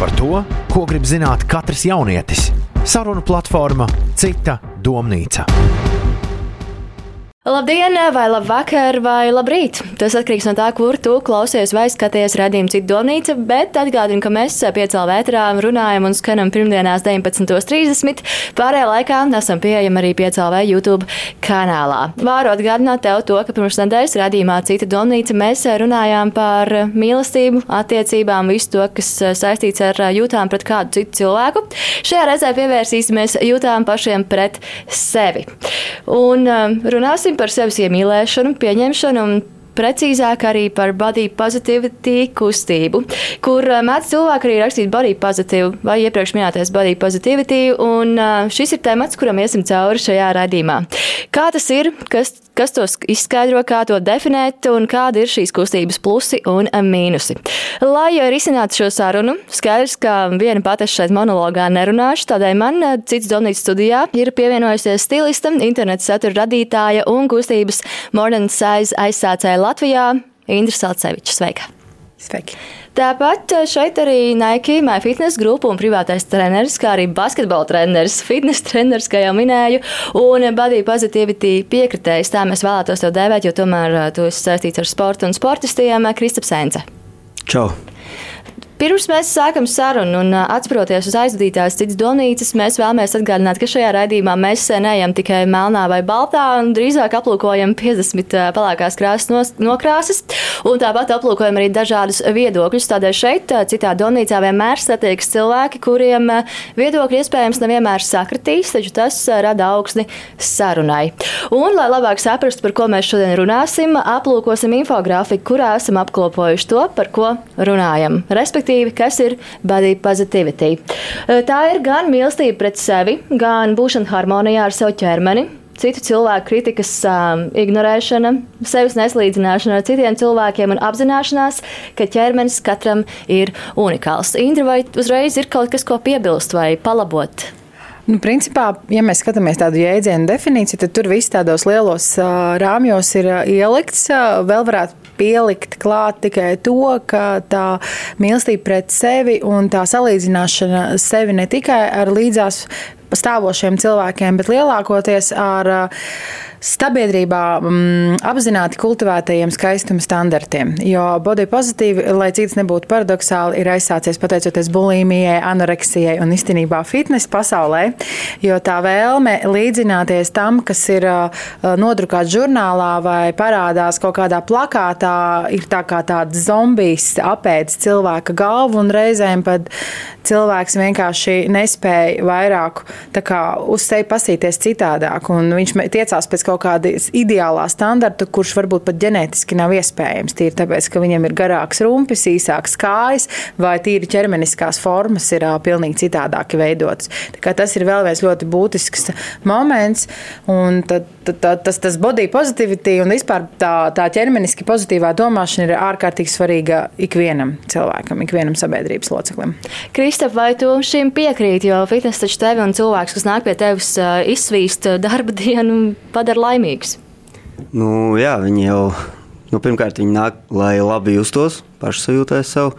par to, ko grib zināt katrs jaunietis. Sarunu platforma Cita domnīca. Labdien, vai labvakar, vai labrīt! Tas atkarīgs no tā, kur tu klausies vai skaties redzējumu citu domnīcu, bet atgādinu, ka mēs piecēlā vētrā runājam un skanam pirmdienās 19.30. Pārējā laikā esam pieejami arī piecēlā YouTube kanālā. Vāru atgādināt tev to, ka pirms nedēļas redzījumā cita domnīca mēs runājām par mīlestību, attiecībām, visu to, kas saistīts ar jūtām pret kādu citu cilvēku. Šajā reizē pievērsīsimies jūtām pašiem pret sevi. Un runāsim runāsim par sevis iemīlēšanu, pieņemšanu un precīzāk arī par body positivity kustību, kur mēdz cilvēki arī rakstīt body positive vai iepriekš minētais body positivity, un šis ir temats, kuram iesim cauri šajā raidījumā. Kā tas ir, kas, kas to izskaidro, kā to definēt un kādi ir šīs kustības plusi un mīnusi. Lai risinātu šo sarunu, skaidrs, ka viena pati šeit monologā nerunāšu, tādēļ man cits domnīcas studijā ir pievienojusies stilista, interneta satura radītāja un kustības Modern Size aizsācēja Latvijā Indra Salceviča. Sveika! Sveiki! Tāpat šeit arī Nike, MyFitness grupa un privātais treneris, kā arī basketbola treneris, fitness treneris, kā jau minēju, un body positivity piekritējs. Tā mēs vēlētos tev dēvēt, jo tomēr tu esi saistīts ar sportu un sportistiem Kristaps Sence. Čau! Pirms mēs sākam sarunu un atspēroties uz aizvadītās citas domnīcas, mēs vēlamies atgādināt, ka šajā raidījumā mēs neejam tikai melnā vai baltā, un drīzāk aplūkojam 50 pelēkās krāsas nokrāsas, un tāpat aplūkojam arī dažādus viedokļus. Tādēļ šeit, citā domnīcā, vienmēr satiekas cilvēki, kuriem viedokļi iespējams nevienmēr sakritīs, taču tas rada augsni sarunai. Un, lai labāk saprastu, par ko mēs šodien runāsim, aplūkosim infografiku, kurā esam apkopojuši to, par ko runājam. Respektīvi, respektīvi, kas ir body positivity. Tā ir gan mīlestība pret sevi, gan būšana harmonijā ar savu ķermeni, citu cilvēku kritikas um, ignorēšana, sevis neslīdzināšana ar citiem cilvēkiem un apzināšanās, ka ķermenis katram ir unikāls. Indra, vai uzreiz ir kaut kas, ko piebilst vai palabot? Nu, principā, ja mēs skatāmies tādu jēdzienu definīciju, tad tur viss tādos lielos rāmjos ir ielikts. Vēl varētu pielikt klāt tikai to, ka tā mīlestība pret sevi un tā salīdzināšana sevi ne tikai ar līdzās stāvošiem cilvēkiem, bet lielākoties ar uh, sabiedrībā mm, apzināti kultivētajiem skaistuma standartiem. Jo body pozitīvi, lai cits nebūtu paradoxāli, ir aizsācies pateicoties bulimijai, anoreksijai un īstenībā fitnesa pasaulē. Jo tā vēlme līdzināties tam, kas ir uh, nodrukāts žurnālā vai parādās kaut kādā plakātā, ir tā kā tāds zombijs apēdis cilvēka galvu un reizēm pat cilvēks vienkārši nespēja vairāk kā, uz sevi pasīties citādāk. Viņš tiecās pēc kaut kāda ideālā standarta, kurš varbūt pat ģenētiski nav iespējams. Tīri tāpēc, ka viņam ir garāks rumpis, īsāks kājas vai tīri ķermeniskās formas ir uh, pilnīgi citādāk veidotas. Tas ir vēl viens ļoti būtisks moments. Tad, tad, tad, tas, tas body positivity un vispār tā, tā ķermeniski pozitīvā domāšana ir ārkārtīgi svarīga ikvienam cilvēkam, ikvienam sabiedrības loceklim. Kristap, vai tu šim piekrīti? Jo fitnes taču tevi un cilvēks, kas nāk pie tevis izsvīst darba dienu, padara laimīgs? Nu, jā, viņi jau nu, pirmkārt viņi nāk, lai labi justos, pašsajūtēs sev.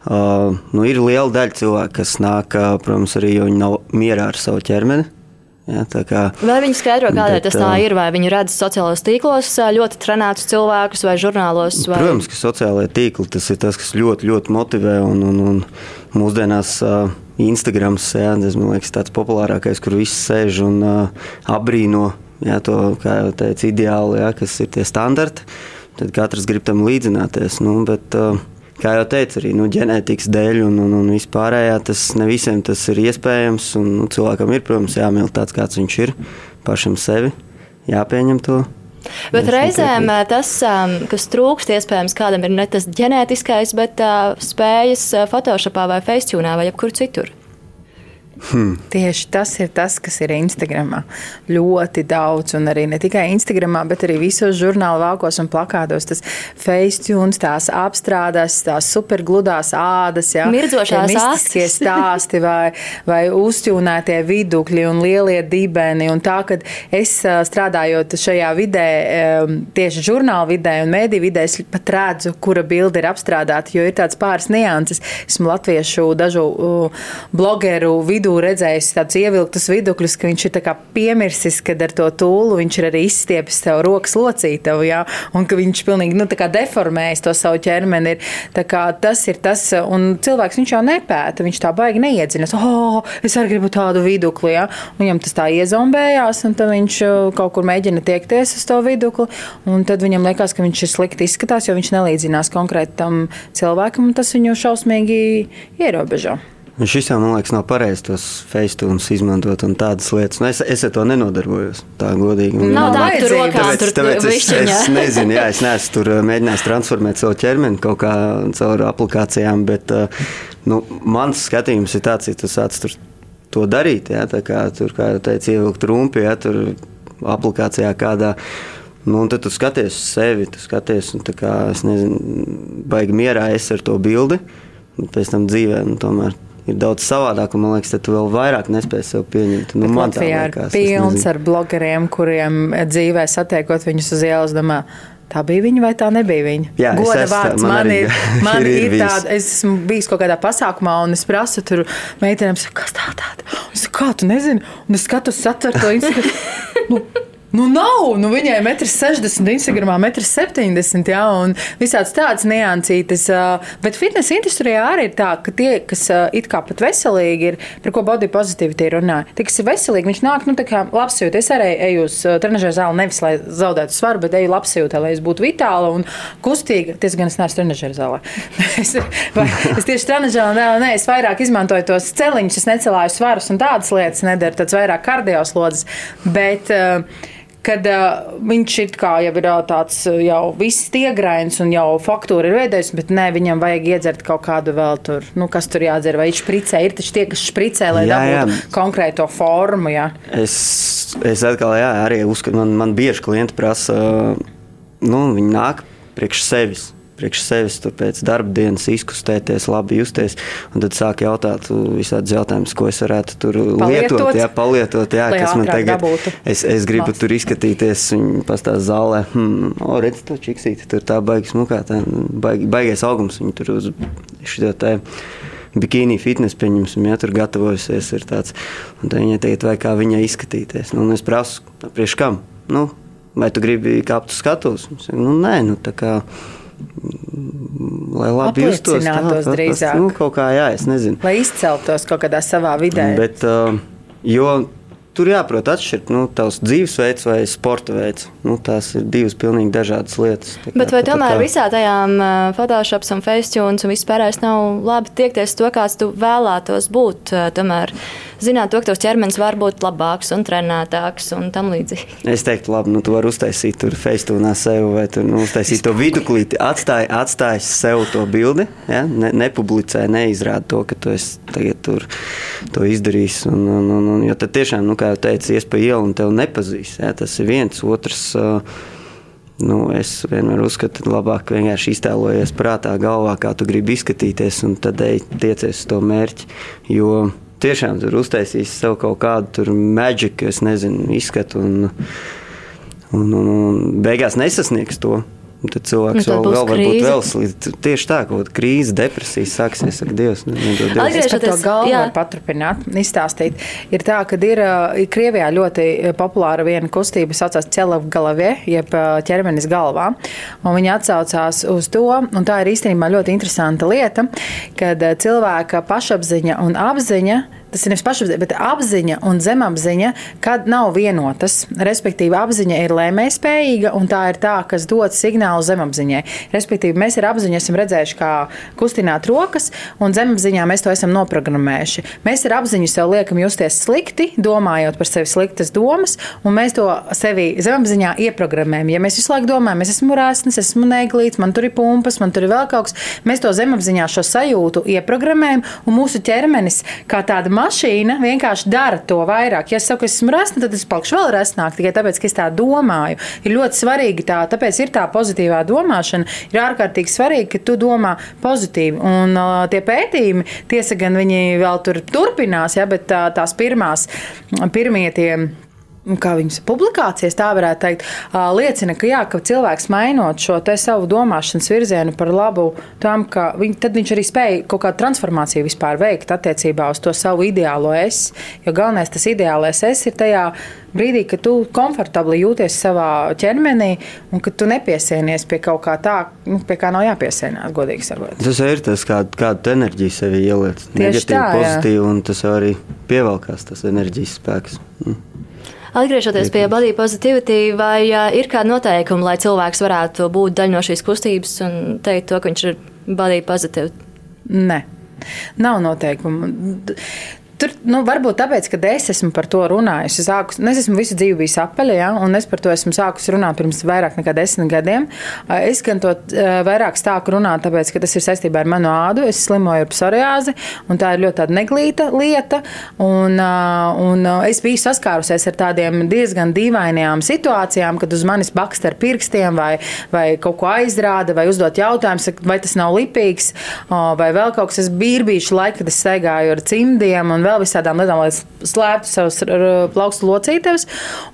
Uh, nu, ir liela daļa cilvēku, kas nāk, protams, arī jo viņi nav mierā ar savu ķermeni. Ja, kā, vai viņi skaidro, kādēļ tas tā ir? Vai viņi redz sociālajos tīklos ļoti trenētus cilvēkus vai žurnālos? Vai... Protams, ka sociālajie tīkli tas ir tas, kas ļoti, ļoti motivē. Un, un, un mūsdienās uh, Instagrams ja, tas, man liekas, tāds populārākais, kur viss sēž un uh, apbrīno jā, to, kā jau teicu, ideāli, jā, kas ir tie standarti. Tad katrs grib tam līdzināties. Nu, bet, kā jau teicu, arī nu, ģenētikas dēļ un, un, un vispārējā tas ne visiem tas ir iespējams. Un, nu, cilvēkam ir, protams, jāmīl tāds, kāds viņš ir, pašam sevi, jāpieņem to. Bet reizēm tas, kas trūkst, iespējams, kādam ir ne tas ģenētiskais, bet spējas Photoshopā vai Facetune vai jebkur citur. Hmm. Tieši tas ir tas, kas ir Instagramā. Ļoti daudz, un arī ne tikai Instagramā, bet arī visos žurnāla vākos un plakātos. Tas facetune, tās apstrādes, tās supergludās ādas, jā, mirdzošās mistiskie stāsti vai, vai uztjūnētie vidukļi un lielie dibeni. Un tā, kad es strādājot šajā vidē, tieši žurnāla vidē un mēdī vidē, es pat redzu, kura bilde ir apstrādāta, jo ir tāds pāris nianses. Esmu latviešu dažu blogeru vidū vidū redzējis tādus ievilktus vidukļus, ka viņš ir piemirsis, ka ar to tūlu viņš ir arī izstiepis tev rokas locītavu, jā, un ka viņš pilnīgi nu, deformējis to savu ķermeni. Ir, tas ir tas, un cilvēks viņš jau nepēta, viņš tā baigi neiedziļinās. Oh, es arī gribu tādu vidukli, jā, viņam tas tā iezombējās, un tad viņš uh, kaut kur mēģina tiekties uz to vidukli, un tad viņam liekas, ka viņš ir slikti izskatās, jo viņš nelīdzinās konkrētam cilvēkam, un tas viņu šausmīgi ierobežo. Šis jau, man liekas, nav pareizi tos facetunes izmantot un tādas lietas. Nu, es, es ar to nenodarbojos, tā godīgi. Nav tā, ka tur rokā tur tāpēc es, es nezinu, jā, es neesmu tur uh, mēģinājis transformēt savu ķermeni kaut kā caur aplikācijām, bet uh, nu, mans skatījums ir tāds, ja tu sāc tur to darīt, jā, tā kā tur, kā jau teicu, ievilkt rumpi, jā, tur aplikācijā kādā. Nu, un tad tu skaties uz sevi, tu skaties, un tā kā, es nezinu, baigi mierā es ar to bildi, un pēc tam dzīvē, nu, tomēr ir daudz savādāk, un man liekas, tu vēl vairāk nespēji sev pieņemt. Nu, man Latvijā ir pilns ar blogeriem, kuriem dzīvē satiekot viņus uz ielas, domā, Tā bija viņa vai tā nebija viņa? Jā, Goda es vārds man, man ir. Man ir, ir tāda, es esmu bijis kaut kādā pasākumā, un es prasu tur meitenēm, kas tā tāda. Un es kā tu nezini? Un es skatos satverto Instagram. nu, Nu, nav. Nu, viņai ir 1,60 m, Instagramā 1,70 m. Ja, un visādas tādas niansītas. Bet fitnesa industrijā arī ir tā, ka tie, kas it kā pat veselīgi ir, par ko body positivity runā, tie, kas ir veselīgi, viņš nāk, nu, tā kā labsajūta. Es arī eju uz trenižera zāli nevis, lai zaudētu svaru, bet eju labsajūtā, lai es būtu vitāla un kustīga. Ties gan es neesmu trenižera zālē. es, vai, es tieši trenižera zālē, nē, es vairāk izmantoju tos celiņus, es necelāju svarus un tādas lietas nedaru, tāds vairāk kardioslodzes. Bet, uh, kad uh, viņš ir kā jau ir tāds jau viss tiegrains un jau faktūra ir veidojis, bet nē, viņam vajag iedzert kaut kādu vēl tur, nu, kas tur jādzer, vai viņš špricē, ir taču tie, kas špricē, lai jā, dabūtu jā. konkrēto formu, jā. Es, es atkal, jā, arī uzskatu, man, man bieži klienti prasa, nu, viņi nāk priekš sevis priekš sevis, tur pēc darba dienas izkustēties, labi justies. Un tad sāk jautāt visādus jautājumus, ko es varētu tur palietot, lietot, jā, palietot, jā, kas man tagad dabūtu. es, es gribu Mas. tur izskatīties, viņi pastāv zālē, hmm, o, redz, to čiksīti, tur tā baigas mukā, tā baig, baigais augums, viņi tur uz šo te bikīni fitnes, pieņemsim, ja tur gatavojusies. Ir tāds, un tad viņai teikt, vai kā viņai izskatīties. Nu, es prasu, priekš kam? Nu, vai tu gribi kāpt uz skatuves? Nu, nē, nu, tā kā lai labi justos. Tā, drīzāk. Nu, kaut kā, jā, es nezinu. Lai izceltos kaut kādā savā vidē. Bet, uh, jo tur jāprot atšķirt nu, tavs dzīvesveids vai sporta veids. Nu, tās ir divas pilnīgi dažādas lietas. Kā, Bet vai tomēr kā... visā tajām uh, Photoshops un Facetunes un vispārējais nav labi tiekties to, kāds tu vēlētos būt? Uh, tomēr zināt, to, ka tavs ķermenis var būt labāks un trenētāks un tam līdzīgi. Es teiktu, labi, nu, tu vari uztaisīt tur Facetunā sev vai tu nu, uztaisīt to viduklīti, atstāj, atstāj sev to bildi, ja? ne, nepublicē, neizrāda to, ka tu esi tagad tur to izdarījis. Un, un, un, un, jo tad tiešām, nu, kā jau teicu, ies pa ielu un tev nepazīst. Ja? Tas ir viens, otrs. Uh, Nu, es vienmēr uzskatu, ka labāk vienkārši iztēlojies prātā, galvā, kā tu gribi izskatīties, un tad ej, tiecies uz to mērķi. Jo tiešām tur uztaisīs sev kaut kādu maģiku, es nezinu, izskatu, un, un, un, un beigās nesasniegs to. Un tad cilvēks nu, vēl, vēl varbūt vēl slīd. Tieši tā, ka krīze, depresija sāksies. Saka, Dievs, nedod Dievs. Atgriežoties to galvu, var paturpināt, izstāstīt. Ir tā, ka ir, ir Krievijā ļoti populāra viena kustība, saucās Celavgalavie, jeb ķermenis galvā. Un viņi atsaucās uz to, un tā ir īstenībā ļoti interesanta lieta, kad cilvēka pašapziņa un apziņa tas ir nevis pašapziņa, bet apziņa un zemapziņa, kad nav vienotas. Respektīvi, apziņa ir lēmējspējīga, un tā ir tā, kas dod signālu zemapziņai. Respektīvi, mēs ar apziņu esam redzējuši, kā kustināt rokas, un zemapziņā mēs to esam noprogrammējuši. Mēs ar apziņu sev liekam justies slikti, domājot par sevi sliktas domas, un mēs to sevi zemapziņā ieprogrammējam. Ja mēs visu laiku domājam, es esmu rēsnis, esmu neglīts, man tur ir pumpas, man tur ir vēl kaut kas, mēs to zemapziņā šo sajūtu ieprogrammējam, un mūsu ķermenis kā tāda mašīna vienkārši dara to vairāk. Ja es saku, ka esmu resna, tad es palikšu vēl resnāk tikai tāpēc, ka es tā domāju. Ir ļoti svarīgi tā, tāpēc ir tā pozitīvā domāšana. Ir ārkārtīgi svarīgi, ka tu domā pozitīvi. Un uh, tie pētījumi, tiesa gan viņi vēl tur turpinās, ja, bet tā, tās pirmās, pirmie tie kā viņas publikācijas, tā varētu teikt, liecina, ka, jā, ka cilvēks mainot šo savu domāšanas virzienu par labu tam, ka viņ, viņš arī spēja kaut kādu transformāciju vispār veikt attiecībā uz to savu ideālo es. Jo galvenais tas ideālais es ir tajā brīdī, kad tu komfortabli jūties savā ķermenī un ka tu nepiesienies pie kaut kā tā, nu, pie kā nav jāpiesienās, godīgi sakot. Tas ir tas, kādu, kādu enerģiju sevi ieliec. Negatīvi, tā, pozitīvi, un tas arī pievelkās tas enerģijas spēks. Mm. Atgriežoties pie body positivity, vai ir kāda noteikuma, lai cilvēks varētu būt daļa no šīs kustības un teikt to, ka viņš ir body positive? Nē. Nav noteikumu. Tur nu, varbūt tāpēc, ka es esmu par to runājusi. Es, nu, es esmu visu dzīvi bijis apaļa, ja, un es par to esmu sākusi runāt pirms vairāk nekā desmit gadiem. Es gan to vairāk sāku runāt, tāpēc, ka tas ir saistībā ar manu ādu. Es slimoju ar psoriāzi, un tā ir ļoti neglīta lieta. Un, un es biju saskārusies ar tādiem diezgan dīvainām situācijām, kad uz manis bakst ar pirkstiem vai, vai kaut ko aizrāda, vai uzdot jautājumus, vai tas nav lipīgs, vai vēl kaut kas. Es biju bijuši laiki, kad es staigāju ar cimdiem vēl visādām lietām, lai slēptu savus plaukstu locītavas.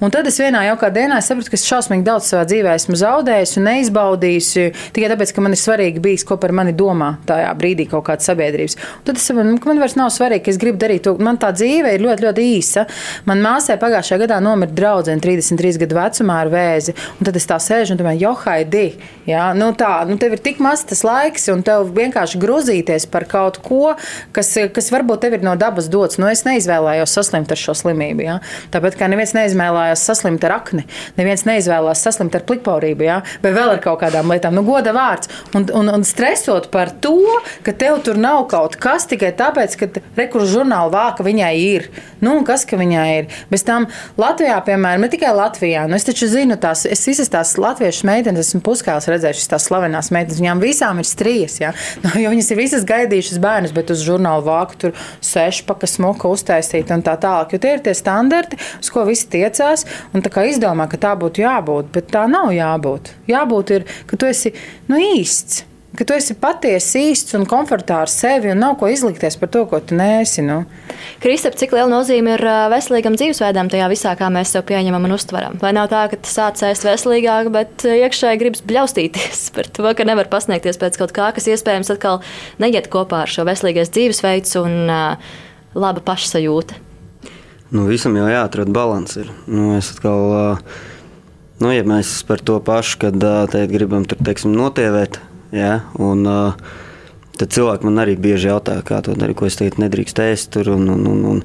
Un tad es vienā jaukā dienā sapratu, ka es šausmīgi daudz savā dzīvē esmu zaudējis un neizbaudījis tikai tāpēc, ka man ir svarīgi bijis, ko par mani domā tajā brīdī kaut kāda sabiedrības. Un tad es saprotu, nu, ka man vairs nav svarīgi, ka es gribu darīt to. Man tā dzīve ir ļoti, ļoti īsa. Man māsai pagājušajā gadā nomira draudzene 33 gadu vecumā ar vēzi. Un tad es tā sēžu un domāju, johaidi, jā, nu tā, nu tev ir tik maz tas laiks un tev vienkārši grozīties par kaut ko, kas, kas varbūt tev ir no dabas dots dots. Nu, es neizvēlējos saslimt ar šo slimību. Ja? Tāpat kā neviens neizvēlējās saslimt ar akni, neviens neizvēlējās saslimt ar plikpaurību, ja? vai vēl ar kaut kādām lietām. Nu, goda vārds. Un, un, un stresot par to, ka tev tur nav kaut kas tikai tāpēc, ka rekursu žurnāla vāka viņai ir. Nu, kas ka viņai ir? Bez tam Latvijā, piemēram, ne tikai Latvijā, nu, es taču zinu tās, es visas tās latviešu meitenes, esmu puskāls redzējušas tās slavenās meitenes, viņām visām ir strijas, ja? nu, jo viņas ir visas gaidījušas bērnus, bet uz žurnāla vāku tur sešpakas smuka uztaisīta un tā tālāk. Jo tie ir tie standarti, uz ko visi tiecās. Un tā kā izdomā, ka tā būtu jābūt, bet tā nav jābūt. Jābūt ir, ka tu esi nu, īsts ka tu esi patiesi īsts un komfortārs sevi un nav ko izlikties par to, ko tu nēsi. Nu. Kristap, cik liela nozīme ir veselīgam dzīvesveidam tajā visā, kā mēs sev pieņemam un uztveram? Vai nav tā, ka tu sāc ēst veselīgāk, bet iekšēji gribas bļaustīties par to, ka nevar pasniegties pēc kaut kā, kas iespējams atkal neiet kopā ar šo veselīgais dzīvesveids un uh, laba pašsajūta? Nu, visam jau jāatrod līdzsvars. Nu, es atkal, nu, ja mēs par to pašu, kad tagad gribam tur, teiksim, notievēt, ja, un, tad cilvēki man arī bieži jautā, kā to darīt, ko es tagad nedrīkst ēst. Tur, un, un, un, un,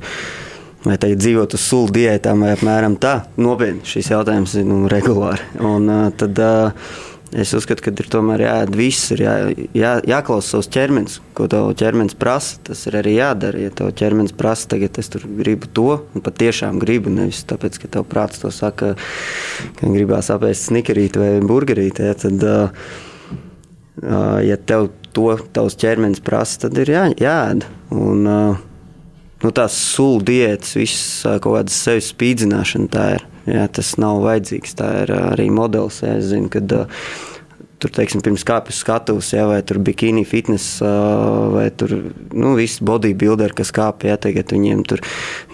Vai tagad dzīvot uz sulu diētām, vai apmēram tā? Nopietni šis jautājums ir nu, regulāri. Un, uh, tad, uh, Es uzskatu, ka ir tomēr jāēd viss, ir jā, jā, jāklausa savs ķermenis, ko tev ķermenis prasa. Tas ir arī jādara. Ja tev ķermenis prasa, tagad es gribu to, un patiešām gribu, nevis tāpēc, ka tev prāts to saka, ka gribās apēst snikerīti vai burgerīti. Ja, tad, ja tev to tavs ķermenis prasa, tad ir jā, jāēd. Un, nu, tās sulu diētas, visas kaut kādas sevis spīdzināšana tā ir. Jā, tas nav vajadzīgs. Tā ir arī modelis. Jā, es zinu, kad, tur, teiksim, pirms kāpjas skatuves, ja, vai tur bikini fitness, vai tur nu, visi bodybuilderi, kas kāpj, ja tagad viņiem tur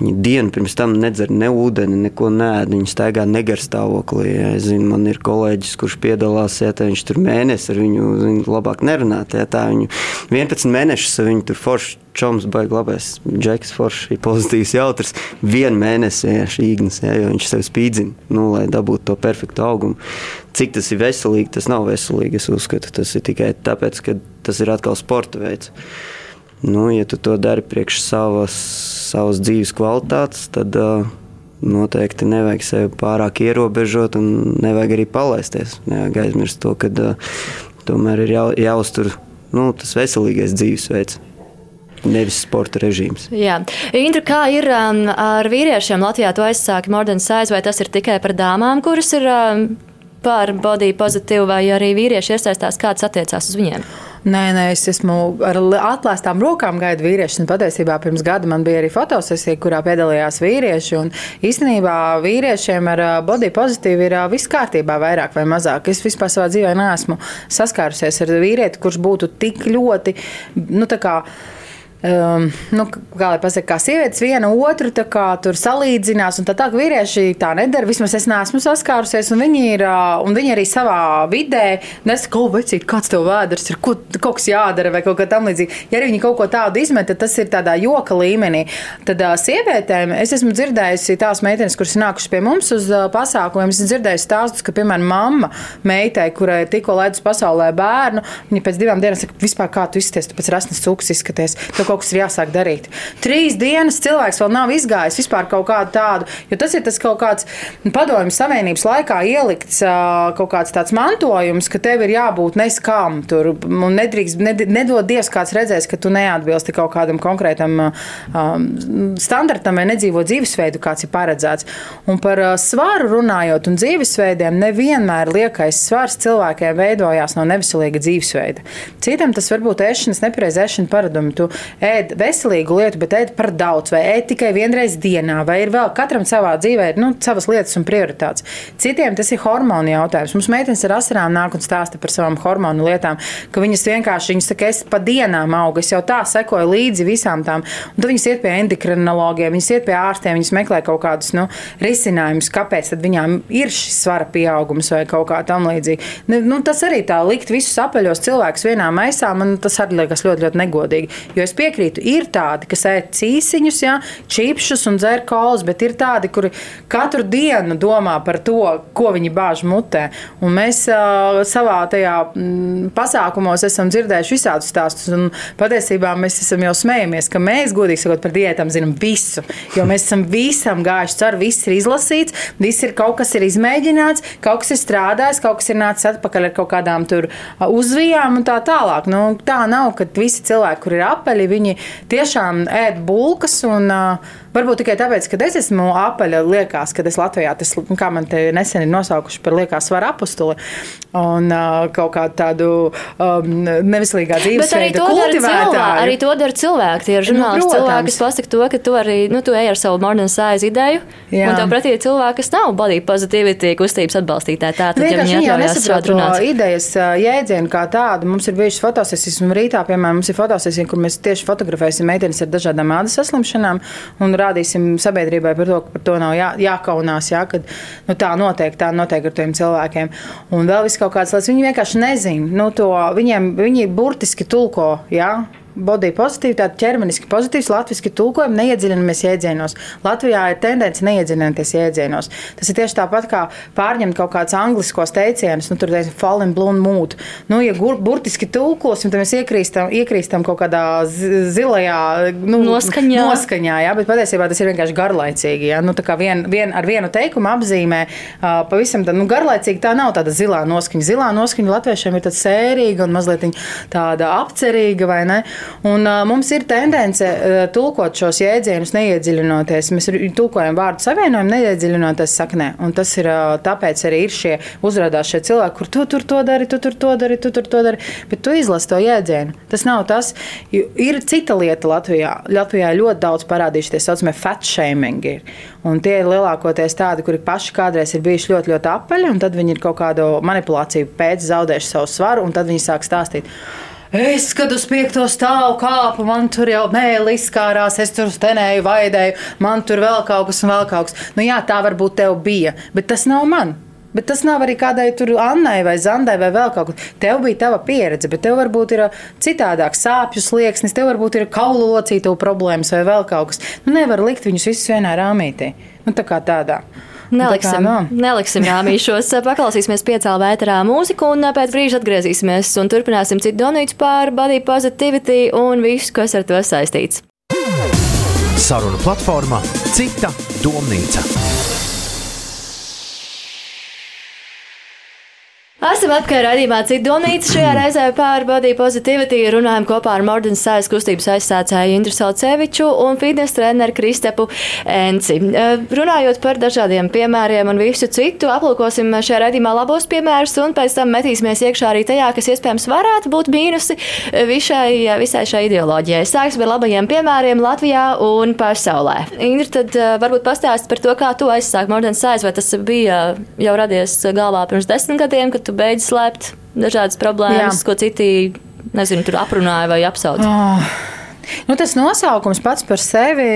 viņi dienu pirms tam nedzer ne ūdeni, neko nēd, viņi staigā negarstāvoklī. Ja. Es zinu, man ir kolēģis, kurš piedalās, ja viņš tur mēnesi ar viņu zinu, labāk nerunāt. Ja, tā viņu 11 mēnešus viņu tur forši čoms, baigs labais, džeks, foršs, pozitīvs, jautrs. Vienu mēnesi šī īgnis, ja, jo viņš sev spīdzina, nu, lai dabūtu to perfektu augumu. Cik tas ir veselīgi, tas nav veselīgi. Es uzskatu, tas ir tikai tāpēc, ka tas ir atkal sporta veids. Nu, ja tu to dari priekš savas, savas dzīves kvalitātes, tad uh, noteikti nevajag sevi pārāk ierobežot un nevajag arī palaisties. Nevajag aizmirst to, ka uh, tomēr ir jā, jāuztur nu, tas veselīgais dzīvesveids nevis sporta režīms. Jā. Indra, kā ir um, ar vīriešiem Latvijā? Tu aizsāki Modern Size, vai tas ir tikai par dāmām, kuras ir um, par body pozitīvu, vai arī vīrieši iesaistās, kāds attiecās uz viņiem? Nē, nē, es esmu ar atlēstām rokām gaidu vīriešu. Patiesībā pirms gada man bija arī fotosesija, kurā piedalījās vīrieši. Un īstenībā vīriešiem ar body pozitīvu ir viss kārtībā, vairāk vai mazāk. Es vispār savā dzīvē neesmu saskārusies ar vīrieti, kurš būtu tik ļoti, nu, tā kā Um, nu, kā lai pasakā, kā sievietes viena otru kā, salīdzinās, tā tā, ka vīrieši tā nedara. Vismaz es neesmu saskārusies, un viņi, ir, un viņi arī savā vidē nesaka, ko vecīt, kāds tev vēders ir, ko, kaut kas jādara vai kaut kā tam līdzīga. Ja arī viņi kaut ko tādu izmet, tad tas ir tādā joka līmenī. Tad uh, sievietēm es esmu dzirdējusi tās meitenes, kuras nākušas pie mums uz uh, pasākumiem. Es esmu dzirdējusi stāstus, ka, piemēram, mamma meitai, kurai tikko laidus pasaulē bērnu, viņa pēc divām dienām saka, vispār kā tu izskaties, tu pēc rasnes cūks izskaties. Tev kaut kas ir jāsāk darīt. Trīs dienas cilvēks vēl nav izgājis vispār kaut kādu tādu, jo tas ir tas kaut kāds padomju savienības laikā ielikts kaut kāds tāds mantojums, ka tev ir jābūt neskām tur un nedrīkst, ned, nedod Dievs kāds redzēs, ka tu neatbilsti kaut kādam konkrētam um, standartam vai nedzīvo dzīvesveidu, kāds ir paredzēts. Un par svaru runājot un dzīvesveidiem, nevienmēr liekais svars cilvēkiem veidojās no neveselīga dzīvesveida. Citam tas var būt ēšanas, nepareiz ēšana paradumi. Tu ēd veselīgu lietu, bet ēd par daudz, vai ēd tikai vienreiz dienā, vai ir vēl katram savā dzīvē nu, savas lietas un prioritātes. Citiem tas ir hormonu jautājums. Mums meitenes ar asarām nāk un stāsta par savām hormonu lietām, ka viņas vienkārši, viņas saka, es pa dienām augu, es jau tā sekoju līdzi visām tām, un tad viņas iet pie endokrinologiem, viņas iet pie ārstiem, viņas meklē kaut kādus nu, risinājumus, kāpēc viņām ir šis svara pieaugums vai kaut kā tam līdzīga. Nu, nu, tas arī tā likt visus apaļos cilvēkus vienā maisā, man tas arī liekas ļoti, ļoti negodīgi. Jo es piekrītu piekrītu. Ir tādi, kas ēd cīsiņus, ja, čipšus un dzer kolus, bet ir tādi, kuri katru dienu domā par to, ko viņi bāž mutē. Un mēs uh, savā tajā mm, pasākumos esam dzirdējuši visādus stāstus. Un patiesībā mēs esam jau smējamies, ka mēs, godīgi sakot, par diētām zinām visu. Jo mēs esam visam gājuši cauri, viss ir izlasīts, viss ir kaut kas ir izmēģināts, kaut kas ir strādājis, kaut kas ir nācis atpakaļ ar kaut kādām tur uzvijām un tā tālāk. Nu, tā nav, ka visi cilvēki, kur ir apaļi, viņi tiešām ēd bulkas un uh, Varbūt tikai tāpēc, ka es esmu apaļa, liekas, ka es Latvijā, tas, kā man te nesen ir nosaukuši par liekas svaru apustuli un kaut kādu tādu um, nevislīgā dzīvesveidu kultivētāju. Arī to dara cilvēki. Tie ir nu, žurnālisti nu, cilvēki, kas pasaka to, ka tu arī, nu, tu ej ar savu Morning Size ideju, Jā. un tev pretī ir cilvēki, kas nav body positivity kustības atbalstītāji. Tā tad, ja viņi atļaujās šādu runāt. Idejas jēdzienu kā tādu, mums ir bijušas fotosesijas, un rītā, piemēram, mums ir fotosesija, kur mēs tieši fotografēsim meitenes ar dažādām ādas saslimšanām un rādīsim sabiedrībai par to, ka par to nav jā, jākaunās, jā, kad nu, tā notiek, tā notiek ar tiem cilvēkiem. Un vēl viss kaut kāds lietas, viņi vienkārši nezina. Nu, to, viņiem, viņi burtiski tulko. Jā, body pozitivitāte, ķermeniski pozitīvs, latviešu tulkojumi, neiedziļinamies jēdzienos. Latvijā ir tendence neiedziļināties jēdzienos. Tas ir tieši tāpat kā pārņemt kaut kādus angliskos teicienus, nu, tur ir fall in blown mood. Nu, ja gur, burtiski tulkosim, tad mēs iekrīstam, iekrīstam kaut kādā zilajā nu, noskaņā. noskaņā jā, bet patiesībā tas ir vienkārši garlaicīgi. Jā. Nu, vien, vien, ar vienu teikumu apzīmē uh, pavisam tā, nu, garlaicīgi tā nav tāda zilā noskaņa. Zilā noskaņa latviešiem ir tāda sērīga un mazliet tāda apcerīga, vai ne? Un, uh, mums ir tendence uh, tulkot šos jēdzienus, neiedziļinoties. Mēs tulkojam vārdu savienojumu, neiedziļinoties saknē. Un tas ir uh, tāpēc arī ir šie uzrādās šie cilvēki, kur tu tur to dari, tu tur to dari, tu tur to dari. Bet tu izlasi to jēdzienu. Tas nav tas. Ir cita lieta Latvijā. Latvijā ļoti daudz parādījušies tā saucamie fat shaming. Ir. Un tie ir lielākoties tādi, kuri paši kādreiz ir bijuši ļoti, ļoti apaļi, un tad viņi ir kaut kādu manipulāciju pēc zaudējuši savu svaru, un tad viņi sāk stāstīt. Es, kad uz piekto stāvu kāpu, man tur jau mēlī izkārās, es tur stenēju, vaidēju, man tur vēl kaut kas un vēl kaut kas. Nu jā, tā varbūt tev bija, bet tas nav man. Bet tas nav arī kādai tur Annai vai Zandai vai vēl kaut kas. Tev bija tava pieredze, bet tev varbūt ir citādāk sāpju slieksnis, tev varbūt ir kaulu locīto problēmas vai vēl kaut kas. Nu, nevar likt viņus visus vienā rāmītī. Nu, tā kā tādā. Neliksim, neliksim rāmīšos. Paklausīsimies piecēlā vētrā mūziku un pēc brīža atgriezīsimies un turpināsim citu donītu par body positivity un visu, kas ar to saistīts. Saruna platformā Cita domnīca. Esam atpakaļ raidījumā Cidomnīca. Šajā reizē par body positivity runājam kopā ar Mordenes sējas kustības aizsācēju Indru Salceviču un fitness treneru Kristepu Enci. Eh, runājot par dažādiem piemēriem un visu citu, aplūkosim šajā raidījumā labos piemērus un pēc tam metīsimies iekšā arī tajā, kas iespējams varētu būt mīnusi visai, visai šai ideoloģijai. Sāksim ar labajiem piemēriem Latvijā un pasaulē. Indra, tad eh, varbūt pastāst par to, kā tu aizsāki Mordenes sējas, vai tas bija jau radies galvā pirms desmit gadiem, tu beidz slēpt dažādas problēmas, Jā. ko citi nezinu, tur aprunāja vai apsauca. Oh. Nu, tas nosaukums pats par sevi,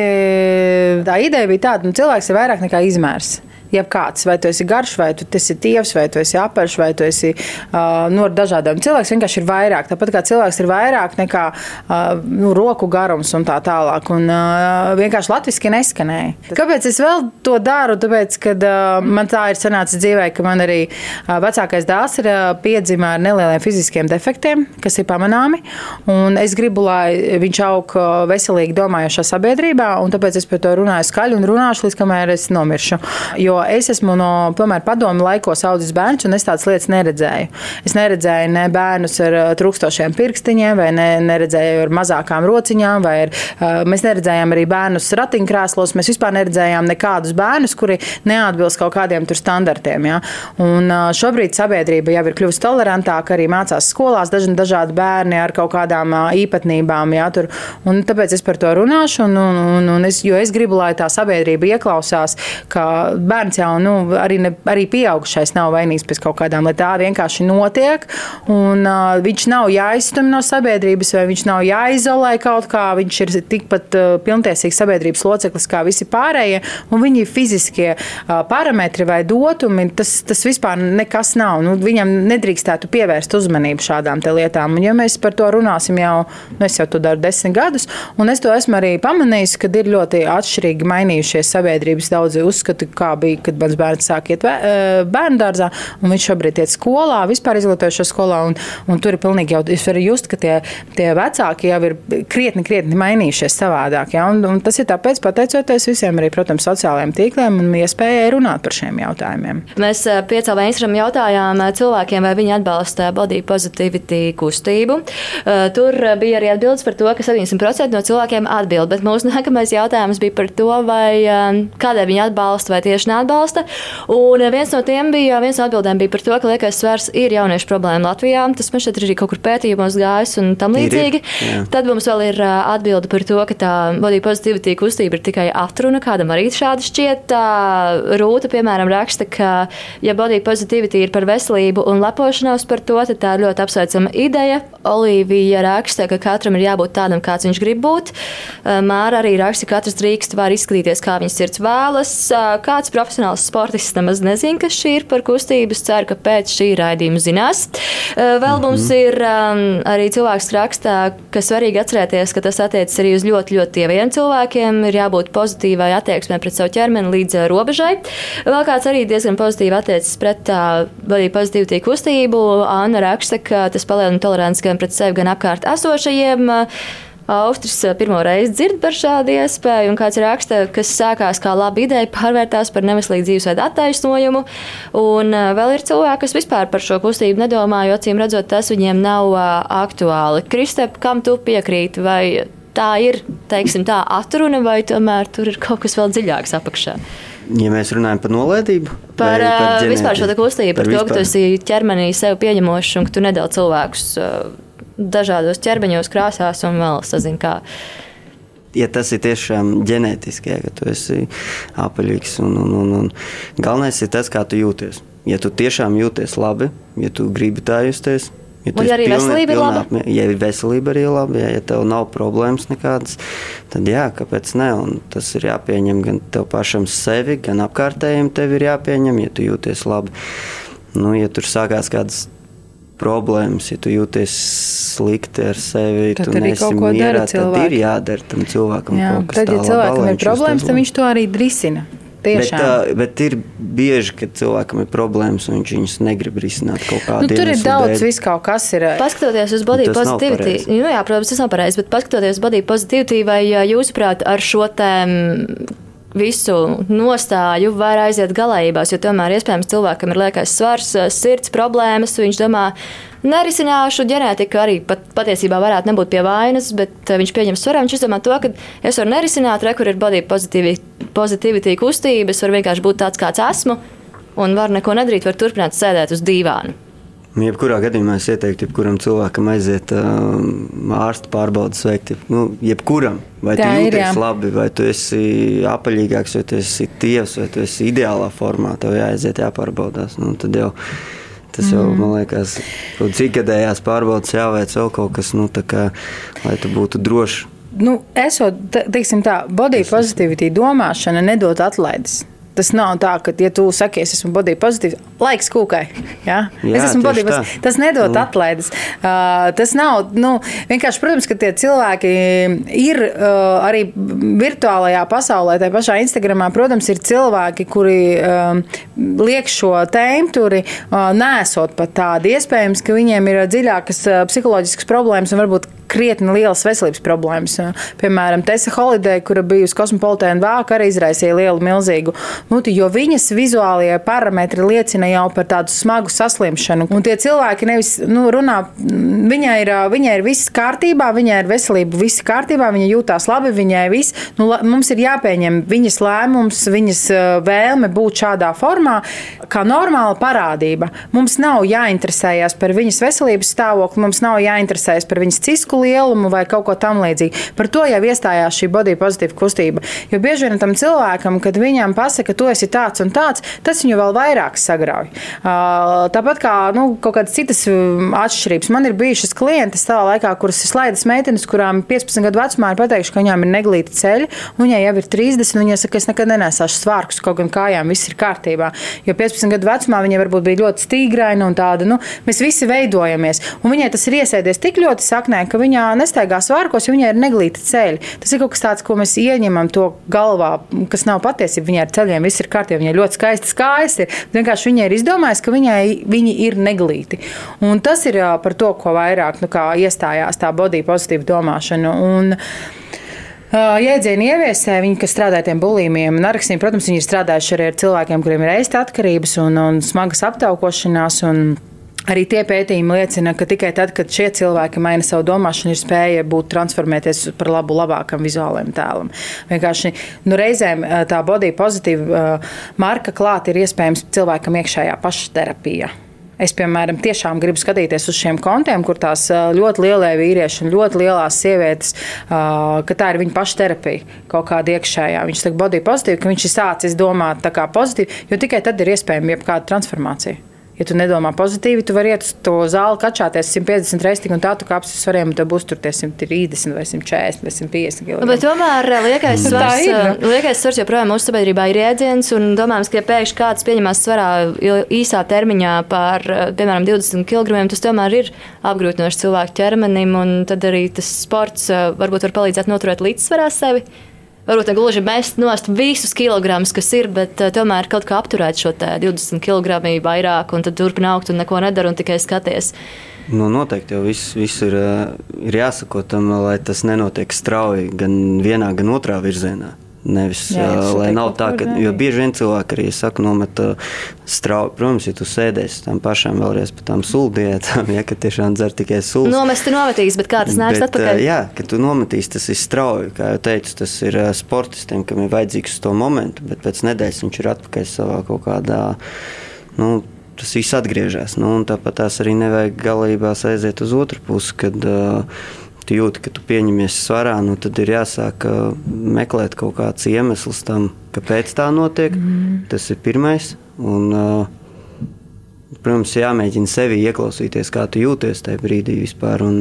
tā ideja bija tāda, ka nu, cilvēks ir vairāk nekā izmērs jebkāds. Vai tu esi garš, vai tu esi tievs, vai tu esi apaļš, vai tu esi uh, no nu, dažādiem. Cilvēks vienkārši ir vairāk. Tāpat kā cilvēks ir vairāk nekā uh, nu, roku garums un tā tālāk. Un uh, vienkārši latviešu neskanēja. Kāpēc es vēl to daru? Tāpēc, ka uh, man tā ir sanācis dzīvē, ka man arī uh, vecākais dēls ir uh, piedzimts ar nelieliem fiziskiem defektiem, kas ir pamanāmi. Es gribu, lai viņš aug veselīgi domājošā sabiedrībā, un tāpēc es par to runāju skaļi un runāšu līdz kamēr es nomiršu. Jo es esmu no tomēr, padomu laikos audzis bērns, un es tādas lietas neredzēju. Es neredzēju ne bērnus ar uh, trūkstošiem pirkstiņiem, vai ne, neredzēju ar mazākām rociņām, vai ar, uh, mēs neredzējām arī bērnus ratiņkrēslos. Mēs vispār neredzējām nekādus bērnus, kuri neatbilst kaut kādiem standartiem. Ja? Un uh, šobrīd sabiedrība jau ir kļuvusi tolerantāka, arī mācās skolās daži dažādi bērni ar kaut kādām īpatnībām. Ja? Tur, un tāpēc es par to runāšu, un, un, un, es, jo es gribu, lai tā sabiedrība ieklausās, ka bērns bērns jau nu, arī, ne, arī pieaugušais nav vainīgs pēc kaut kādām, lai tā vienkārši notiek. Un, uh, viņš nav jāizstumj no sabiedrības, vai viņš nav jāizolē kaut kā. Viņš ir tikpat uh, pilntiesīgs sabiedrības loceklis kā visi pārējie. Viņi fisiskie uh, parametri vai dotumi, tas, tas vispār nekas nav. Nu, viņam nedrīkstētu pievērst uzmanību šādām lietām. Un, ja mēs par to runāsim jau, nu, es jau to daru desmit gadus, un es to esmu arī pamanījis, ka ir ļoti atšķirīgi mainījušies sabiedrības daudzi uzskati, kā bija kad mans bērns sāk iet bērnu dārzā, un viņš šobrīd iet skolā, vispār izglītojušo skolā. Un, un tur ir pilnīgi jau, es varu just, ka tie, tie vecāki jau ir krietni, krietni mainījušies savādāk. Ja? Un, un tas ir tāpēc, pateicoties visiem arī, protams, sociālajiem tīkliem un iespējai runāt par šiem jautājumiem. Mēs piecēlā Instagram jautājām cilvēkiem, vai viņi atbalsta body positivity kustību. Tur bija arī atbildes par to, ka 70% no cilvēkiem atbild, bet mūsu nākamais jautājums bija par to, vai kādēļ viņi atbalsta vai tieši neatbalsta atbalsta. Un viens no tiem bija, viens no atbildēm bija par to, ka liekais svars ir jauniešu problēma Latvijā. Tas man šeit ir arī kaut kur pētījumos gājis un tam līdzīgi. Ir, ir. Tad mums vēl ir atbilde par to, ka tā body positivity kustība ir tikai atruna. Kādam arī šādi šķiet. Rūta, piemēram, raksta, ka, ja body positivity ir par veselību un lepošanos par to, tad tā ir ļoti apsveicama ideja. Olivija raksta, ka katram ir jābūt tādam, kāds viņš grib būt. Māra arī raksta, ka katrs drīkst var izskatīties, kā viņas sirds vēlas. Kāds profesionāls profesionāls sportists nemaz nezina, kas šī ir par kustību. Es ceru, ka pēc šī raidījuma zinās. Vēl -hmm. mums ir arī cilvēks rakstā, ka svarīgi atcerēties, ka tas attiecas arī uz ļoti, ļoti tieviem cilvēkiem. Ir jābūt pozitīvai attieksmē pret savu ķermeni līdz robežai. Vēl kāds arī diezgan pozitīvi attiecas pret arī pozitīvu kustību. Anna raksta, ka tas palielina toleranci gan pret sevi, gan apkārt esošajiem. Uh, Austris eh, pirmo reizi dzird par šādu iespēju, un kāds raksta, kas sākās kā laba ideja, pārvērtās par neveselīgu dzīvesveidu attaisnojumu. Un eh, vēl ir cilvēki, kas vispār par šo kustību nedomā, jo acīm redzot, tas viņiem nav eh, aktuāli. Kristep, kam tu piekrīti? Vai tā ir, teiksim, tā atruna, vai tomēr tur ir kaut kas vēl dziļāks apakšā? Ja mēs runājam par nolaidību, par, par vispār šo kustību, par, par to, vispār. ka tu esi ķermenī sev pieņemošs un ka tu nedēļ cilvēkus dažādos ķermeņos, krāsās un vēl sazin kā. Ja tas ir tiešām ģenētiski, ja, ka tu esi apaļīgs, un, un, un, un galvenais ir tas, kā tu jūties. Ja tu tiešām jūties labi, ja tu gribi tā justies, Ja un ja arī pilni, veselība ir laba. Ja veselība arī ir laba, ja, ja tev nav problēmas nekādas, tad jā, kāpēc ne? Un tas ir jāpieņem gan tev pašam sevi, gan apkārtējiem tev ir jāpieņem, ja tu jūties labi. Nu, ja tur sākās kādas problēmas, ja tu jūties slikti ar sevi, tad tu nesi mierā, tad ir jādara tam cilvēkam Jā, kaut kas tāds. Tad, ja cilvēkam ir problēmas, tad viņš to arī risina. Tiešām. Bet, bet ir bieži, kad cilvēkam ir problēmas, un viņš viņus negrib risināt kaut kādā veidā. Nu, tur ir daudz, viss kaut kas ir. Paskatoties uz body positivity, nu, jā, protams, tas nav pareizi, bet paskatoties uz body positivity, vai jūsuprāt, ar šo tēmu visu nostāju var aiziet galējībās, jo tomēr iespējams cilvēkam ir liekais svars, sirds problēmas. Viņš domā, nerisināšu ģenētiku, arī pat, patiesībā varētu nebūt pie vainas, bet viņš pieņem svaru. Viņš izdomā to, ka es varu nerisināt, re, kur ir body positivity kustības, var vienkārši būt tāds, kāds esmu, un var neko nedarīt, var turpināt sēdēt uz dīvāna. Jebkurā gadījumā es ieteiktu, jebkuram cilvēkam aiziet uh, ārsta pārbaudas veikt. Nu, jebkuram, vai Tā tu jūties ir, labi, vai tu esi apaļīgāks, vai tu esi tievs, vai tu esi ideālā formā, tev jāaiziet jāpārbaudās. Nu, tad jau Tas jau, mm. man liekas, cik gadējās pārbaudas jāveic vēl kaut kas, nu, kā, lai tu būtu drošs. Nu, esot, teiksim tā, body positivity domāšana nedod atlaides. Tas nav tā, ka, ja tu saki, es esmu body pozitīvs, laiks kūkai. Ja? Jā, es esmu body pozitīvs. Tas nedod mm. atlaides. Uh, tas nav, nu, vienkārši, protams, ka tie cilvēki ir uh, arī virtuālajā pasaulē, tajā pašā Instagramā, protams, ir cilvēki, kuri uh, liek šo tēmturi, uh, nesot pat tādi. Iespējams, ka viņiem ir dziļākas uh, psiholoģiskas problēmas un varbūt krietni lielas veselības problēmas. Piemēram, Tessa Holiday, kura bija uz kosmopolitēna vāka, arī izraisīja lielu, milzīgu muti, jo viņas vizuālie parametri liecina jau par tādu smagu saslimšanu. Un tie cilvēki nevis nu, runā, viņai ir, viņai ir viss kārtībā, viņai ir veselība, viss kārtībā, viņa jūtās labi, viņai viss. Nu, mums ir jāpieņem viņas lēmums, viņas vēlme būt šādā formā, kā normāla parādība. Mums nav jāinteresējas par viņas veselības stāvokli, mums nav jāinteresējas par viņas cisku lielumu vai kaut ko tamlīdzīgu. Par to jau iestājās šī body pozitīva kustība. Jo bieži vien tam cilvēkam, kad viņam pasaka, ka tu esi tāds un tāds, tas viņu vēl vairāk sagrauj. Tāpat kā nu, kaut kādas citas atšķirības. Man ir bijušas klientes savā laikā, kuras ir slaidas meitenes, kurām 15 gadu vecumā ir pateikts, ka viņām ir neglīti ceļi, viņai jau ir 30, un viņa saka, es nekad nenesāšu svārkus, kaut gan kājām viss ir kārtībā. Jo 15 gadu vecumā viņa varbūt bija ļoti stīgraina un tāda, nu, mēs visi veidojamies. Un viņai tas ir iesēdies tik ļoti saknē, ka viņa nestaigā svārkos, jo viņai ir neglīti ceļi. Tas ir kaut kas tāds, ko mēs ieņemam to galvā, kas nav patiesība. Viņai ar ceļiem viss ir kārtībā, viņai ļoti skaistas kājas ir. Vienkārši viņai ir izdomājis, ka viņai viņi ir neglīti. Un tas ir par to, ko vairāk nu, iestājās tā body pozitīva domāšana. Un, Jēdzienu ieviesē, viņi, kas strādā ar tiem bulīmiem un arakstiem, protams, viņi ir strādājuši arī ar cilvēkiem, kuriem ir ēst atkarības un, un smagas aptaukošanās. Un, Arī tie pētījumi liecina, ka tikai tad, kad šie cilvēki maina savu domāšanu, ir spēja būt transformēties par labu, labākam vizuālajam tēlam. Vienkārši nu, reizēm tā body pozitīva marka klāta ir iespējams cilvēkam iekšējā pašterapija. Es, piemēram, tiešām gribu skatīties uz šiem kontiem, kur tās ļoti lielie vīrieši un ļoti lielās sievietes, ka tā ir viņa pašterapija kaut kāda iekšējā. Viņš saka, body pozitīvi, ka viņš ir sācis domāt tā kā pozitīvi, jo tikai tad ir iespējama jebkāda transformācija. Ja tu nedomā pozitīvi, tu vari iet uz to zāli, kačāties 150 reizes, un tā, tu kāpsi uz svariem, un tev būs tur 130 vai 140 vai 150 kg. Bet tomēr eh, liekais svars, eh, liekais svars joprojām mūsu sabiedrībā ir jēdziens, un domājams, ka ja pēkšņi kāds pieņemās svarā īsā termiņā par, eh, piemēram, 20 kg, tas tomēr ir apgrūtinoši cilvēku ķermenim, un tad arī tas sports varbūt var palīdzēt noturēt līdzsvarā sevi varbūt ne gluži mest nost visus kilogramus, kas ir, bet uh, tomēr kaut kā apturēt šo 20 kg vairāk, un tad turpināt augt un neko nedara un tikai skaties. Nu, noteikti jau viss, viss ir, eh, ir jāsako tam, lai tas nenotiek strauji gan vienā, gan otrā virzienā. Nevis, jā, uh, lai nav tā, ka, jo bieži vien cilvēki arī saka, nomet uh, strauji. Protams, ja tu sēdēsi tam pašam vēlreiz par tām suldietām, ja, ka tiešām dzer tikai sulas. Nomest tu nometīs, bet kā tas nāks atpakaļ? Jā, ka tu nometīs, tas ir strauji. Kā jau teicu, tas ir sportistiem, kam ir vajadzīgs to momentu, bet pēc nedēļas viņš ir atpakaļ savā kaut kādā, nu, tas viss atgriežas. Nu, tāpat tās arī nevajag galībās aiziet uz otru pusi, kad uh, tu jūti, ka tu pieņemies svarā, nu, tad ir jāsāk meklēt kaut kāds iemesls tam, kāpēc tā notiek. Mm. Tas ir pirmais. Un, protams, jāmēģina sevi ieklausīties, kā tu jūties tajā brīdī vispār. Un,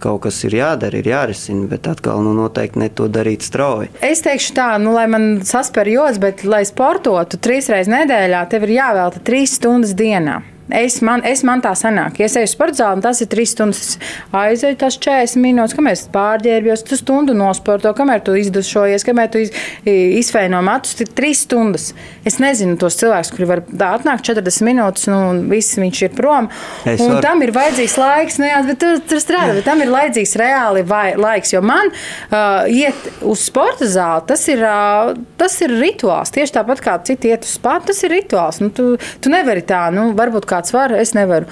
kaut kas ir jādara, ir jārisina, bet atkal nu, noteikti ne to darīt strauji. Es teikšu tā, nu, lai man saspēr joks, bet, lai sportotu trīs reizes nedēļā, tev ir jāvelta trīs stundas dienā. Es man, es man tā sanāk, ja es eju sporta zāli, tas ir 3 stundas. Aizēju tās 40 minūtes, kamēr es pārģērbjos, tu stundu nosporto, kamēr tu izdusšojies, kamēr tu iz, izfēno matus, ir 3 stundas. Es nezinu tos cilvēkus, kuri var atnākt 40 minūtes, nu, un viss viņš ir prom. Es un var... tam ir vajadzīgs laiks, nu, jā, bet tur, tur strādā, bet tam ir vajadzīgs reāli vai, laiks. Jo man uh, iet uz sporta zāli, tas ir, uh, tas ir rituāls. Tieši tāpat kā citi iet uz spārnu, tas ir rituāls. Nu, tu, tu nevari tā, nu, varbūt kā kāds var, es nevaru.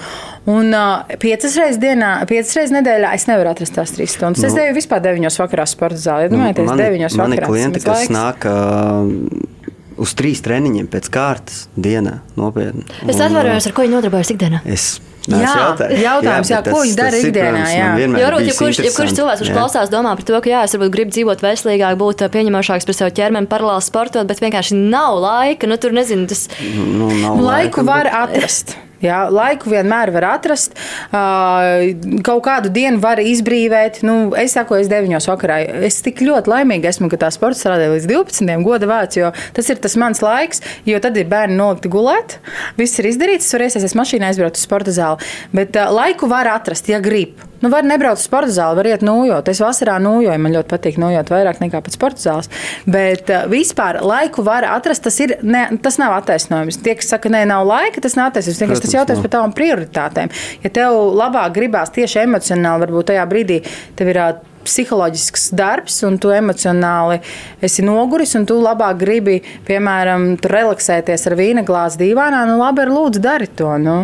Un uh, piecas reizes dienā, piecas reizes nedēļā es nevaru atrast tās trīs stundas. Nu, es devu vispār deviņos vakarā sporta zālē. Domājieties, nu, deviņos vakarā. Man ir klienti, kas laiks. nāk. Uh, uz trīs treniņiem pēc kārtas dienā. Nopietni. Es atvainojos, ar ko viņi nodarbojas ikdienā. Es Jā, jautājums, jautājums jā, jā, ko viņi dara ikdienā. Jā, jo, ja kurš, ja kurš cilvēks, kurš klausās, domā par to, ka jā, es varbūt gribu dzīvot veselīgāk, būt pieņemošāks par savu ķermeni, paralēli sportot, bet vienkārši nav laika. Nu, tur nezinu, tas nu, nav laiku laika, var atrast. Jā, laiku vienmēr var atrast. Kaut kādu dienu var izbrīvēt. Nu, es saku, es 9. vakarā. Es tik ļoti laimīga esmu, ka tā sports strādāja līdz 12. gada vārds, jo tas ir tas mans laiks, jo tad ir bērni nolikti gulēt. Viss ir izdarīts, es varu iesaistīties mašīnā, aizbraukt uz sporta zāli. Bet laiku var atrast, ja grib. Nu, var nebraukt uz sporta zāli, var iet nojot. Es vasarā nojoju, man ļoti patīk nojot vairāk nekā pēc sporta zāles. Bet uh, vispār laiku var atrast, tas, ir, ne, tas nav attaisnojums. Tie, kas saka, nē, nav laika, tas nav attaisnojums. Protams, tas jautājums par tavām prioritātēm. Ja tev labāk gribās tieši emocionāli, varbūt tajā brīdī tev ir psiholoģisks darbs, un tu emocionāli esi noguris, un tu labāk gribi, piemēram, relaksēties ar vīna glāzi dīvainā, nu labi, ar lūdzu, dari to. Nu.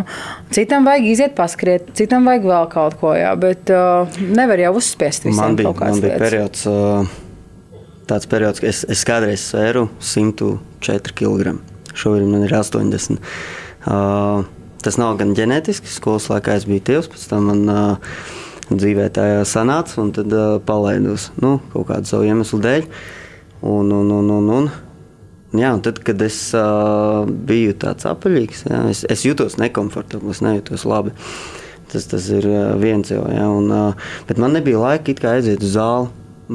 Citam vajag iziet paskriet, citam vajag vēl kaut ko, jā, bet uh, nevar jau uzspiest visiem man bija, kaut kāds man bija periods, uh, tāds periods, ka es, es kādreiz svēru 104 kg. Šobrīd man ir 80. Uh, tas nav gan ģenētiski, skolas laikā es biju tievs, pēc tam man uh, dzīvē tā sanāca, un tad uh, palaidos nu, kaut kādu savu iemeslu dēļ. Un, un, un, un, un, jā, un tad, kad es uh, biju tāds apaļīgs, jā, es, es jutos nekomfortabli, es nejūtos labi. Tas, tas ir uh, viens jau, jā, un, uh, bet man nebija laika aiziet uz zāli.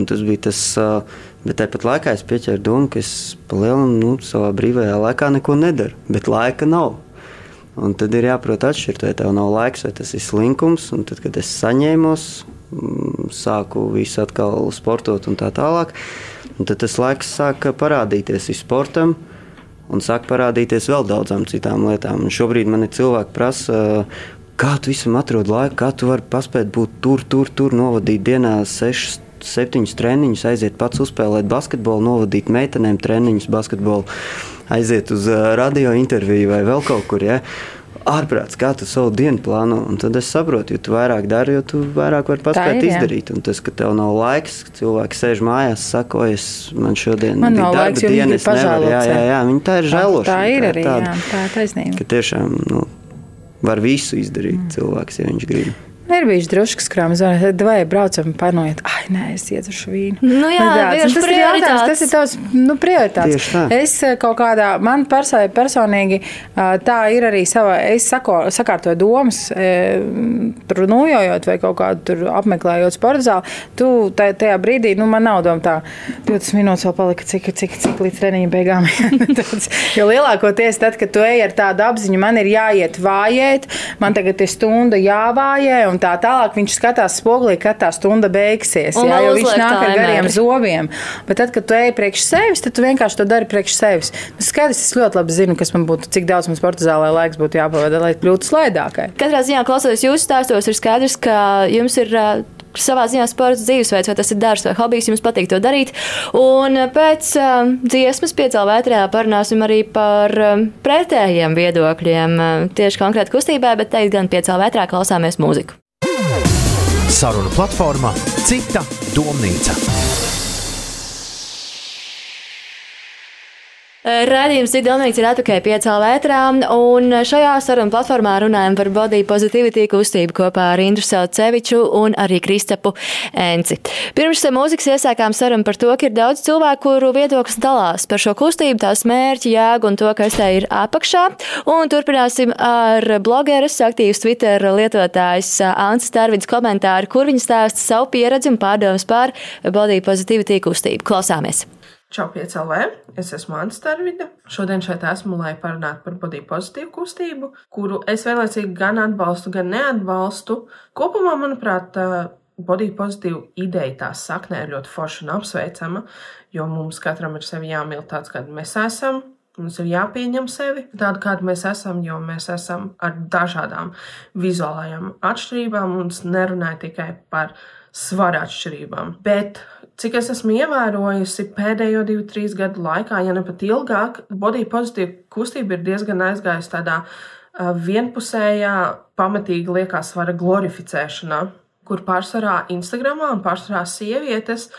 Tas bija tas, uh, bet tāpat laikā es pieķēru domu, ka es palielinu nu, savā brīvajā laikā neko nedaru, bet laika nav. Un tad ir jāprot atšķirt, vai tev nav laiks, vai tas ir slinkums. Un tad, kad es saņēmos, mm, sāku visu atkal sportot un tā tālāk, un tad tas laiks sāka parādīties sportam. Un sāk parādīties vēl daudzām citām lietām. Un šobrīd man ir cilvēki, kas prasa, kā tu visam atrod laiku, kā tu vari paspēt būt tur, tur, tur, novadīt dienā sešas, septiņus treniņus, aiziet pats uzspēlēt basketbolu, novadīt meitenēm treniņus basketbolu aiziet uz radio interviju vai vēl kaut kur. Ja? ārprāts, kā tu savu dienu plāno. Un tad es saprotu, jo tu vairāk dari, jo tu vairāk vari paspēt ir, izdarīt. Un tas, ka tev nav laiks, ka cilvēki sēž mājās, saka, es man šodien man nav laiks, diena, es nevaru. Jā, jā, jā, viņi tā ir žēlošana. Tā ir arī, tā, jā, tā ir taisnība. Ka tiešām nu, var visu izdarīt mm. cilvēks, ja viņš grib. Ir bijis drusku skrāmas, vai braucam, panojiet. Ai, nē, es iedzeršu vīnu. Nu, jā, tas ir jautājums, tas ir tavs nu, prioritāts. Es eh, kaut kādā, man personīgi tā ir arī sava, es sako, sakārtoju domas, e, tur nojojot vai kaut kādu tur apmeklējot sporta zāli. Tu tajā brīdī, nu, man nav doma tā, 20 minūtes vēl palika, cik, cik, cik līdz treniņa beigām. jo lielākoties tad, kad tu ej ar tādu apziņu, man ir jāiet vājēt, man tagad ir stunda jāvājē un tā tālāk. Viņš skatās spogulī, kad tā stunda beigsies. Un jā, jo viņš nāk ar gariem mērķi. zobiem. Bet tad, kad tu ej priekš sevis, tad tu vienkārši to dari priekš sevis. Nu, skaidrs, es ļoti labi zinu, kas man būtu, cik daudz man sporta zālē laiks būtu jāpavada, lai kļūtu slaidākai. Katrā ziņā, klausoties jūsu stāstos, ir skaidrs, ka jums ir savā ziņā sports dzīvesveids, vai tas ir darbs vai hobijs, jums patīk to darīt. Un pēc uh, dziesmas piecēlā vētrā parunāsim arī par uh, pretējiem viedokļiem uh, tieši konkrēti kustībā, bet teikt gan piecēlā vētrā klausāmies mūziku. Saruna platforma Cita domnīca. Radījums Ziedonīgs ir atpakaļ piecā vētrā, un šajā sarunu platformā runājam par body positivity kustību kopā ar Indru Sauceviču un arī Kristapu Enci. Pirms mūzikas iesākām sarunu par to, ka ir daudz cilvēku, kuru viedoklis dalās par šo kustību, tās mērķi, jēgu un to, kas tā ir apakšā, un turpināsim ar blogeres, aktīvs Twitter lietotājs Ants Starvids komentāru, kur viņa stāsta savu pieredzi un pārdomas par body positivity kustību. Klausāmies! Čau, PCLV! Es esmu Anna Starvida. Šodien šeit esmu, lai parunātu par body pozitīvu kustību, kuru es vienlaicīgi gan atbalstu, gan neatbalstu. Kopumā, manuprāt, body pozitīva ideja tās saknē ir ļoti forša un apsveicama, jo mums katram ir sevi jāmīl tāds, kāds mēs esam. Mums ir jāpieņem sevi tādu, kāda mēs esam, jo mēs esam ar dažādām vizuālajām atšķirībām un nerunāju tikai par svara atšķirībām. Bet Cik es esmu ievērojusi pēdējo divu, trīs gadu laikā, ja ne pat ilgāk, body pozitīva kustība ir diezgan aizgājusi tādā vienpusējā, pamatīgi liekas svara glorificēšanā, kur pārsvarā Instagramā un pārsvarā sievietes,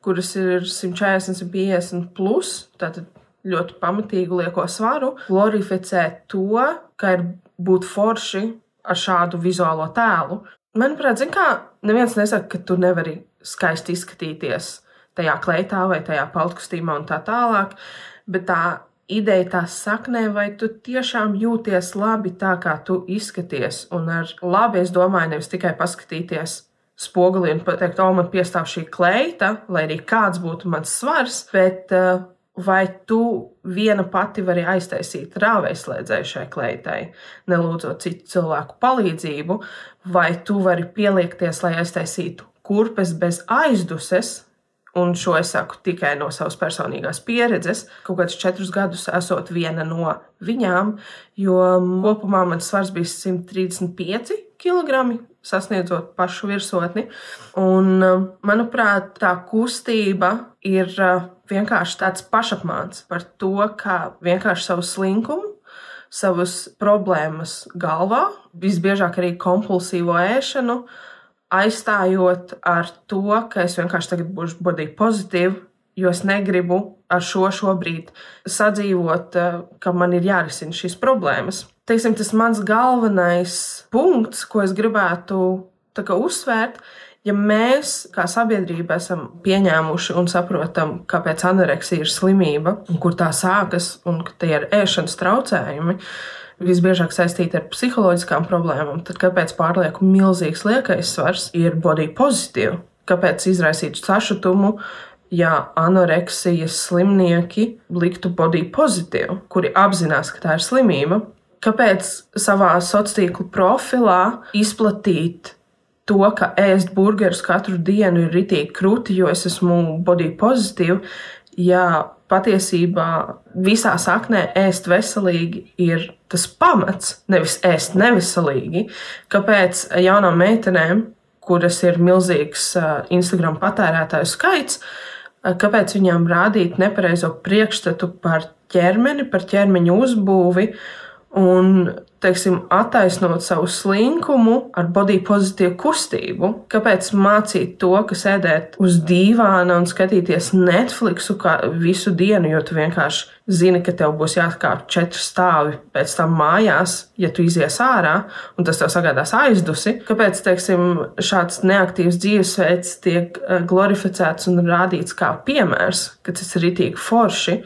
kuras ir 140, 150 plus, tātad ļoti pamatīgu lieko svaru, glorificē to, ka ir būt forši ar šādu vizuālo tēlu. Manuprāt, zin kā, neviens nesaka, ka tu nevari skaisti izskatīties tajā kleitā vai tajā paltkostīmā un tā tālāk, bet tā ideja tā saknē, vai tu tiešām jūties labi tā, kā tu izskaties. Un ar labi es domāju nevis tikai paskatīties spoguli un pateikt, o, man piestāv šī kleita, lai arī kāds būtu mans svars, bet uh, vai tu viena pati vari aiztaisīt rāvēslēdzēju šai kleitai, nelūdzot citu cilvēku palīdzību, vai tu vari pieliekties, lai aiztaisītu kurpes bez aizduses, un šo es saku tikai no savas personīgās pieredzes, kaut kādus četrus gadus esot viena no viņām, jo kopumā mans svars bija 135 kg, sasniedzot pašu virsotni. Un, manuprāt, tā kustība ir vienkārši tāds pašapmāns par to, kā vienkārši savu slinkumu savas problēmas galvā, visbiežāk arī kompulsīvo ēšanu, aizstājot ar to, ka es vienkārši tagad būšu bodīgi pozitīvi, jo es negribu ar šo šobrīd sadzīvot, eh, ka man ir jārisina šīs problēmas. Teiksim, tas mans galvenais punkts, ko es gribētu kā, uzsvērt, ja mēs kā sabiedrība esam pieņēmuši un saprotam, kāpēc anoreksija ir slimība, un kur tā sākas un ka tie ir ēšanas traucējumi, visbiežāk saistīti ar psiholoģiskām problēmām, tad kāpēc pārlieku milzīgs liekais svars ir body pozitīvi? Kāpēc izraisīt sašutumu, ja anoreksijas slimnieki liktu body pozitīvu, kuri apzinās, ka tā ir slimība? Kāpēc savā sociālā tīkla profilā izplatīt to, ka ēst burgerus katru dienu ir ritīgi krūti, jo es esmu body pozitīva, ja patiesībā visā saknē ēst veselīgi ir tas pamats, nevis ēst neveselīgi. Kāpēc jaunām meitenēm, kuras ir milzīgs Instagram patērētāju skaits, kāpēc viņām rādīt nepareizo priekšstatu par ķermeni, par ķermeņa uzbūvi un teiksim, attaisnot savu slinkumu ar body pozitīvu kustību. Kāpēc mācīt to, ka sēdēt uz dīvāna un skatīties Netflixu visu dienu, jo tu vienkārši zini, ka tev būs jākāp četri stāvi pēc tam mājās, ja tu izies ārā, un tas tev sagādās aizdusi. Kāpēc teiksim, šāds neaktīvs dzīvesveids tiek eh, glorificēts un rādīts kā piemērs, ka tas ir itīgi forši?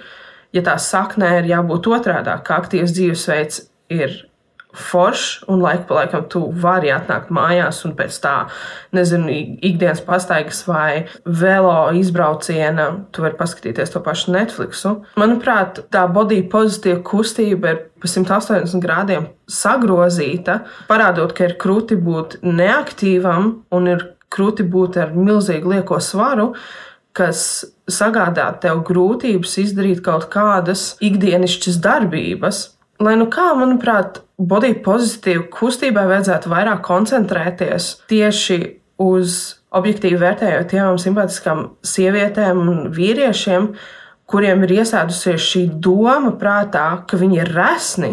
Ja tā saknē ir jābūt otrādā, ka aktīvs dzīvesveids ir foršs, un laika pa laikam tu vari atnākt mājās un pēc tā, nezinu, ikdienas pastaigas vai velo izbrauciena, tu vari paskatīties to pašu Netflixu. Manuprāt, tā body pozitīva kustība ir pa 180 grādiem sagrozīta, parādot, ka ir krūti būt neaktīvam un ir krūti būt ar milzīgu lieko svaru kas sagādā tev grūtības izdarīt kaut kādas ikdienišķas darbības. Lai nu kā, manuprāt, body pozitīvu kustībai vajadzētu vairāk koncentrēties tieši uz objektīvi vērtējot jaunām simpātiskām sievietēm un vīriešiem, kuriem ir iesēdusies šī doma prātā, ka viņi ir resni.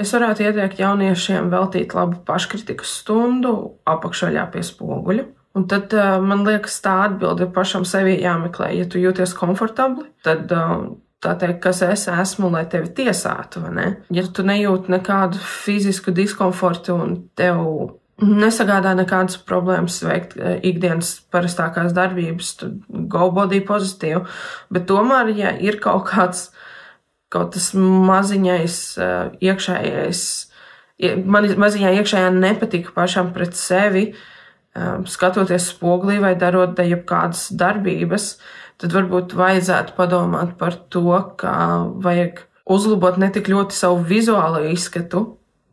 Es varētu ieteikt jauniešiem veltīt labu paškritikas stundu apakšaļā pie spoguļa Un tad uh, man liekas, tā atbilde ir pašam sevi jāmeklē. Ja tu jūties komfortabli, tad uh, tā teikt, kas es esmu, lai tevi tiesātu. Ja tu nejūti nekādu fizisku diskomfortu un tev nesagādā nekādas problēmas veikt ikdienas parastākās darbības, tad go body pozitīvi. Bet tomēr, ja ir kaut kāds kaut tas maziņais iekšējais, maziņā iekšējā nepatika pašam pret sevi, uh, skatoties spogulī vai darot jebkādas darbības, tad varbūt vajadzētu padomāt par to, kā vajag uzlabot ne tik ļoti savu vizuālo izskatu,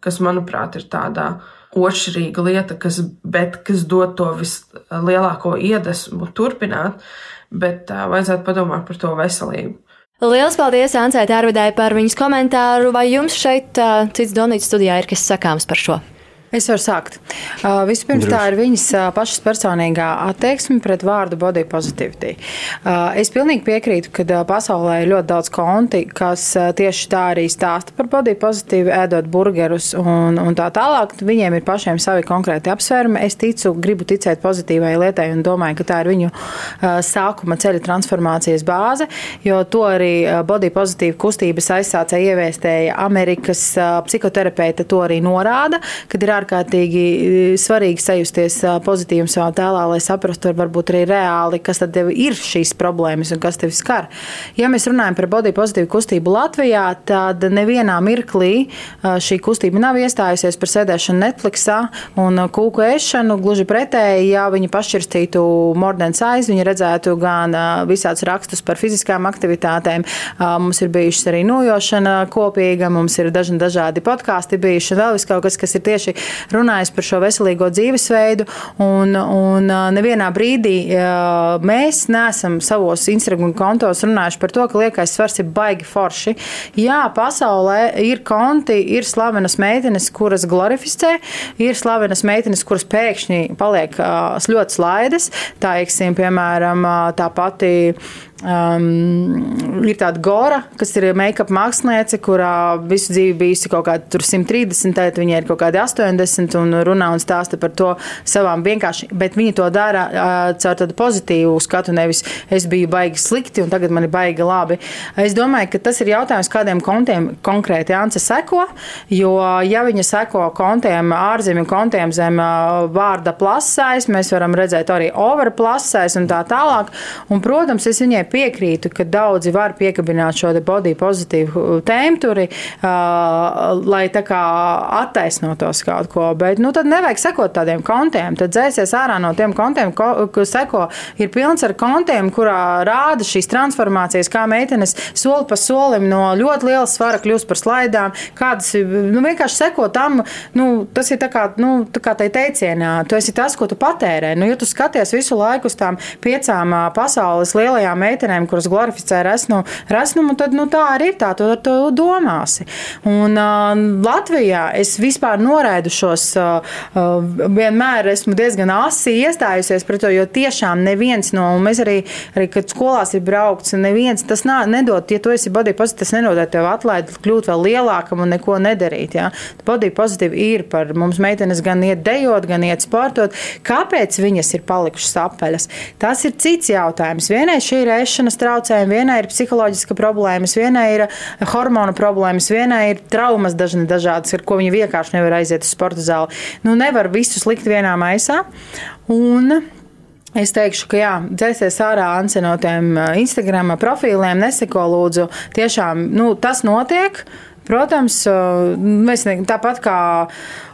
kas, manuprāt, ir tādā otršķirīga lieta, kas, bet, kas dod to vislielāko iedvesmu turpināt, bet uh, vajadzētu padomāt par to veselību. Lielas paldies Ancē Tārvidai par viņas komentāru. Vai jums šeit uh, cits Donīts studijā ir kas sakāms par šo? Es varu sākt. Uh, vispirms Droši. tā ir viņas uh, pašas personīgā attieksme pret vārdu body positivity. Uh, es pilnīgi piekrītu, ka pasaulē ir ļoti daudz konti, kas tieši tā arī stāsta par body pozitīvu, ēdot burgerus un, un tā tālāk. Viņiem ir pašiem savi konkrēti apsvērumi. Es ticu, gribu ticēt pozitīvai lietai un domāju, ka tā ir viņu sākuma ceļa transformācijas bāze, jo to arī body pozitīva kustības aizsācēja ieviestēja Amerikas psihoterapeite to arī norāda, kad ir ārkārtīgi e, svarīgi sajusties pozitīvi savā tēlā, lai saprastu varbūt arī reāli, kas tad ir šīs problēmas un kas tevi skar. Ja mēs runājam par body pozitīvu kustību Latvijā, tad nevienā mirklī šī kustība nav iestājusies par sēdēšanu Netflixā un kūku ēšanu. Gluži pretēji, ja viņi pašķirstītu mordens aiz, viņi redzētu gan visādus rakstus par fiziskām aktivitātēm. Mums ir bijušas arī nojošana kopīga, mums ir dažni dažādi podkāsti bijuši, vēl vis kaut kas, kas ir tieši runājis par šo veselīgo dzīvesveidu. Un, un nevienā brīdī mēs neesam savos Instagram kontos runājuši par to, ka liekais svars ir baigi forši. Jā, pasaulē ir konti, ir slavenas meitenes, kuras glorificē, ir slavenas meitenes, kuras pēkšņi paliek ļoti slaidas. Tā, iksim, piemēram, tā pati Um, ir tāda Gora, kas ir make-up māksliniece, kurā visu dzīvi bijusi kaut kāda 130, tad viņai ir kaut kādi 80 un runā un stāsta par to savām vienkārši, bet viņi to dara uh, caur tādu pozitīvu skatu, nevis es biju baigi slikti un tagad man ir baigi labi. Es domāju, ka tas ir jautājums, kādiem kontiem konkrēti Anse seko, jo ja viņa seko kontiem, ārzemju kontiem zem uh, vārda plasais, mēs varam redzēt arī over plasais un tā tālāk. Un, protams, es viņai piekrītu, ka daudzi var piekabināt šo body pozitīvu tēmturi, uh, lai tā kā attaisnotos kaut ko, bet nu, tad nevajag sekot tādiem kontiem. Tad dzēsies ārā no tiem kontiem, ko, ko seko, ir pilns ar kontiem, kurā rāda šīs transformācijas, kā meitenes soli pa solim no ļoti liela svara kļūst par slaidām, kādas nu, vienkārši seko tam, nu, tas ir tā kā, nu, tā kā tai teicienā, tu esi tas, ko tu patērē. Nu, ja tu skaties visu laiku uz tām piecām pasaules lielajām meitenēm, meitenēm, kuras glorificē resnu, resnumu, tad nu, tā arī ir. Tā tu to domāsi. Un uh, Latvijā es vispār noraidu šos, uh, vienmēr esmu diezgan asi iestājusies pret to, jo tiešām neviens no, mēs arī, arī kad skolās ir braukts, neviens tas nā, nedod, ja tu esi body pozitīvs, tas nedod tev atlaidi kļūt vēl lielākam un neko nedarīt. Ja? Body pozitīvi ir par mums meitenes gan iet dejot, gan iet sportot. Kāpēc viņas ir palikušas apeļas? Tas ir cits jautājums. Vienai šī ir ēšanas traucējumi, vienai ir psiholoģiska problēmas, vienai ir hormonu problēmas, vienai ir traumas dažni dažādas, ar ko viņi vienkārši nevar aiziet uz sporta zāli. Nu, nevar visus likt vienā maisā. Un Es teikšu, ka jā, dzēsies ārā Anse no tiem Instagram profiliem, neseko lūdzu. Tiešām nu, tas notiek. Protams, mēs ne, tāpat kā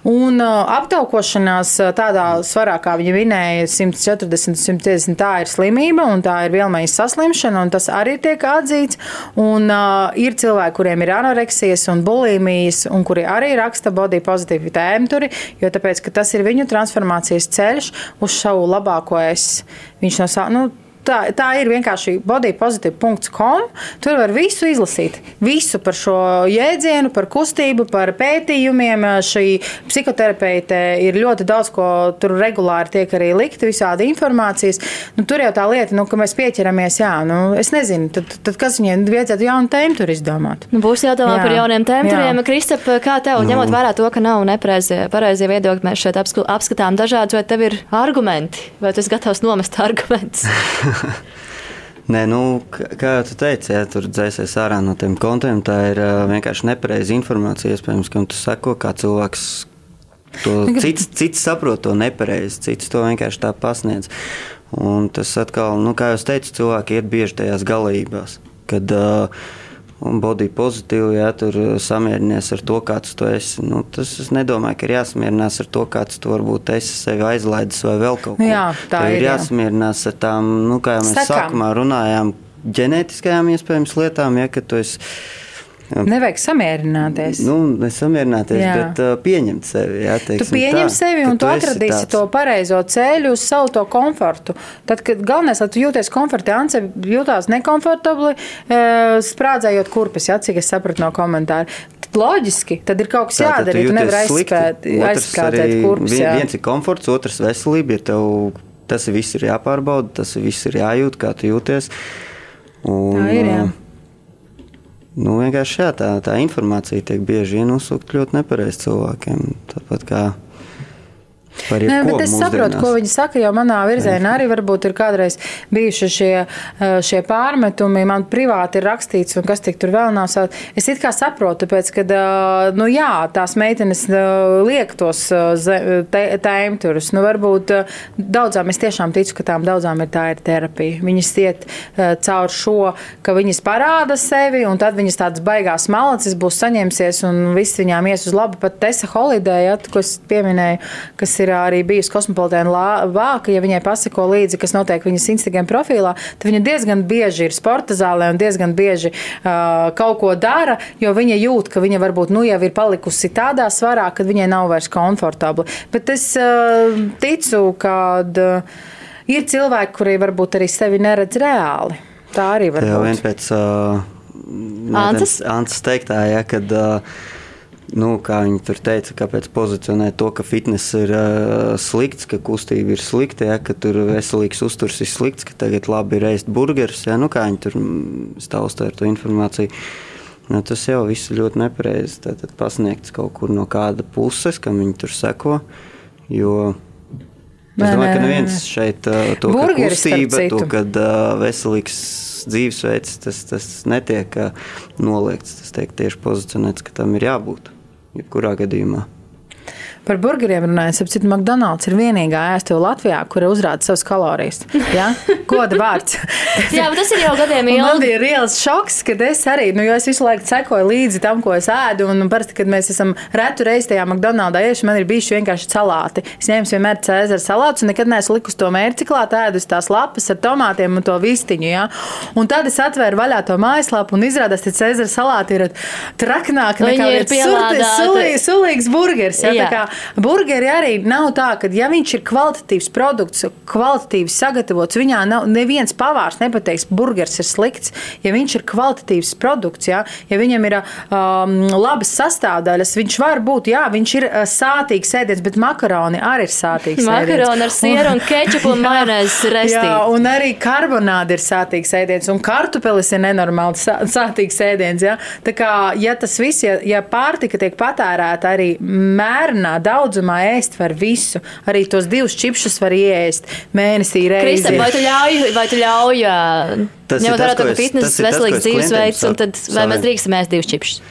un aptaukošanās tādā svarā, kā viņa vinēja, 140, 150, tā ir slimība un tā ir vielmaiņas saslimšana, un tas arī tiek atzīts. Un uh, ir cilvēki, kuriem ir anoreksijas un bulimijas, un kuri arī raksta body pozitīvu tēmturi, jo tāpēc, ka tas ir viņu transformācijas ceļš uz savu labāko es. Viņš no sākuma. Nu, Tā, tā ir vienkārši bodypositive.com. Tur var visu izlasīt. Visu par šo jēdzienu, par kustību, par pētījumiem. Šī psihoterapeite ir ļoti daudz, ko tur regulāri tiek arī likta, visādi informācijas. Nu, tur jau tā lieta, nu, ka mēs pieķeramies, jā, nu, es nezinu, tad, tad kas viņiem vajadzētu jaunu tēmu tur izdomāt. Nu, būs jādomā jā. par jauniem tēmām. Kristap, kā tev, nu. ņemot vērā to, ka nav nepareizie viedokļi, mēs šeit apskatām dažādus, vai tev ir argumenti, vai tu esi gatavs nomest argumentus? Nē, nu, kā jau teicu, ja tur dzēsies ārā no tiem kontiem, tā ir uh, vienkārši nepareiza informācija. Iespējams, ka tu seko, kā cilvēks to cits, cits saprot to nepareizi, cits to vienkārši tā pasniedz. Un tas atkal, nu, kā jau teicu, cilvēki iet bieži tajās galībās. Kad, uh, un body pozitīvi, ja tur samierinies ar to, kāds tu esi. Nu, tas es nedomāju, ka ir jāsamierinās ar to, kāds tu varbūt esi sevi aizlaidis vai vēl kaut ko. Jā, tā Tev ir, ir jā. jāsamierinās ar tām, nu, kā jau mēs Sekām. sākumā runājām, ģenētiskajām iespējams lietām, ja, ka tu esi. Nevajag samierināties. Nu, nesamierināties, Jā. bet uh, pieņemt sevi. Jā, Tu teiksim pieņem tā, sevi un tu atradīsi tāds. to pareizo ceļu uz savu to komfortu. Tad, kad galvenais, lai tu jūties komfortā, Ance jūtās nekomfortabli, eh, sprādzējot kurpes, ja, cik es sapratu no komentāra. Loģiski, tad ir kaut kas Tā, jādara. Tu jūties nevari aizspēt, aizsprādzēt kurpes. vien- jā. Viens ir komforts, otrs veselība. Ja tev tas viss ir jāpārbauda, tas viss ir jājūt, kā tu jūties. Un, Tā ir, jā. Nu, vienkārši jā, tā, tā informācija tiek bieži vien uzsūkta ļoti nepareizi cilvēkiem. Tāpat kā Nē, bet es saprotu, ko viņi saka. Jo manā virzienā arī varbūt ir kādreiz bijuši šie, šie pārmetumi. Man privāti ir rakstīts, un kas tik tur vēl nav. sā- Es it kā saprotu, tāpēc, ka nu, jā, tās meitenes liek tos tēmturus. Nu, varbūt daudzām es tiešām ticu, ka tām daudzām ir tā ir terapija. Viņas iet caur šo, ka viņas parāda sevi, un tad viņas tādas baigās malacis būs saņemsies, un viss viņām ies uz labu. Pat Tessa Holiday, ja, ko es pieminēju, kas ir arī bijusi kosmopolitēna vāka, ja viņai pasako līdzi, kas notiek viņas Instagram profilā, tad viņa diezgan bieži ir sporta zālē un diezgan bieži uh, kaut ko dara, jo viņa jūt, ka viņa varbūt nu jau ir palikusi tādā svarā, kad viņai nav vairs komfortabli. Bet es uh, ticu, ka uh, ir cilvēki, kuri varbūt arī sevi neredz reāli. Tā arī var Tā jau vien būt. pēc uh? Antas teiktā, ja, kad, uh, nu, kā viņi tur teica, kāpēc pozicionē to, ka fitness ir uh, slikts, ka kustība ir slikta, ja, ka tur veselīgs uzturs ir slikts, ka tagad labi ir ēst burgerus, ja, nu, kā viņi tur stāsta ar to informāciju. Nu, tas jau viss ir ļoti nepareizi. Tad pasniegts kaut kur no kāda puses, kam viņi tur seko. Jo es domāju, ka neviens šeit uh, to Burgeris, kustība, to, kad uh, veselīgs dzīvesveids, tas, tas netiek uh, noliegts. Tas tiek tieši pozicionēts, ka tam ir jābūt. Jebkurā gadījumā. Par burgeriem runājot, ap citu, McDonald's ir vienīgā ēstuve Latvijā, kura uzrāda savas kalorijas. Ja? Goda vārds. Jā, bet tas ir jau gadiem Un Man ilgi. bija reāls šoks, kad es arī, nu, jo es visu laiku sekoju līdzi tam, ko es ēdu. Un, un parasti, kad mēs esam retu reizi tajā McDonald's ieši, man ir bijuši vienkārši salāti. Es ņēmu vienmēr cēzara salātus un nekad neesmu likusi to mērciklāt, ēdu tās lapas ar tomātiem un to vistiņu. Ja? Un tad es atvēru vaļā to mājaslapu un izrādās, ka cēzara salāti ir traknāki Viņi nekā ir sulīgs, sulīgs burgers. Ja? Jā. Burgeri arī nav tā, ka, ja viņš ir kvalitatīvs produkts, kvalitatīvi sagatavots, viņā nav neviens pavārs nepateiks, burgers ir slikts. Ja viņš ir kvalitatīvs produkts, ja, ja viņam ir um, labas sastāvdaļas, viņš var būt, jā, viņš ir uh, sātīgs ēdiens, bet makaroni arī ir sātīgs. Makaroni ar sieru un kečupu un majonēzes restī. Jā, un arī karbonāde ir sātīgs ēdiens, un kartupelis ir nenormāli sā, sātīgs ēdiens. Ja? Tā kā, ja tas viss, ja, ja pārtika tiek patērēta arī mērnā daudzumā, ēst var visu. Arī tos divus čipšus var ieēst mēnesī reizi. Kristē, vai tu ļauj, vai tu ļauj Tas ir ņemot vērā to, ka es- fitness ir veselīgs dzīvesveids, un tad vai mēs drīkstam ēst divus čipšus?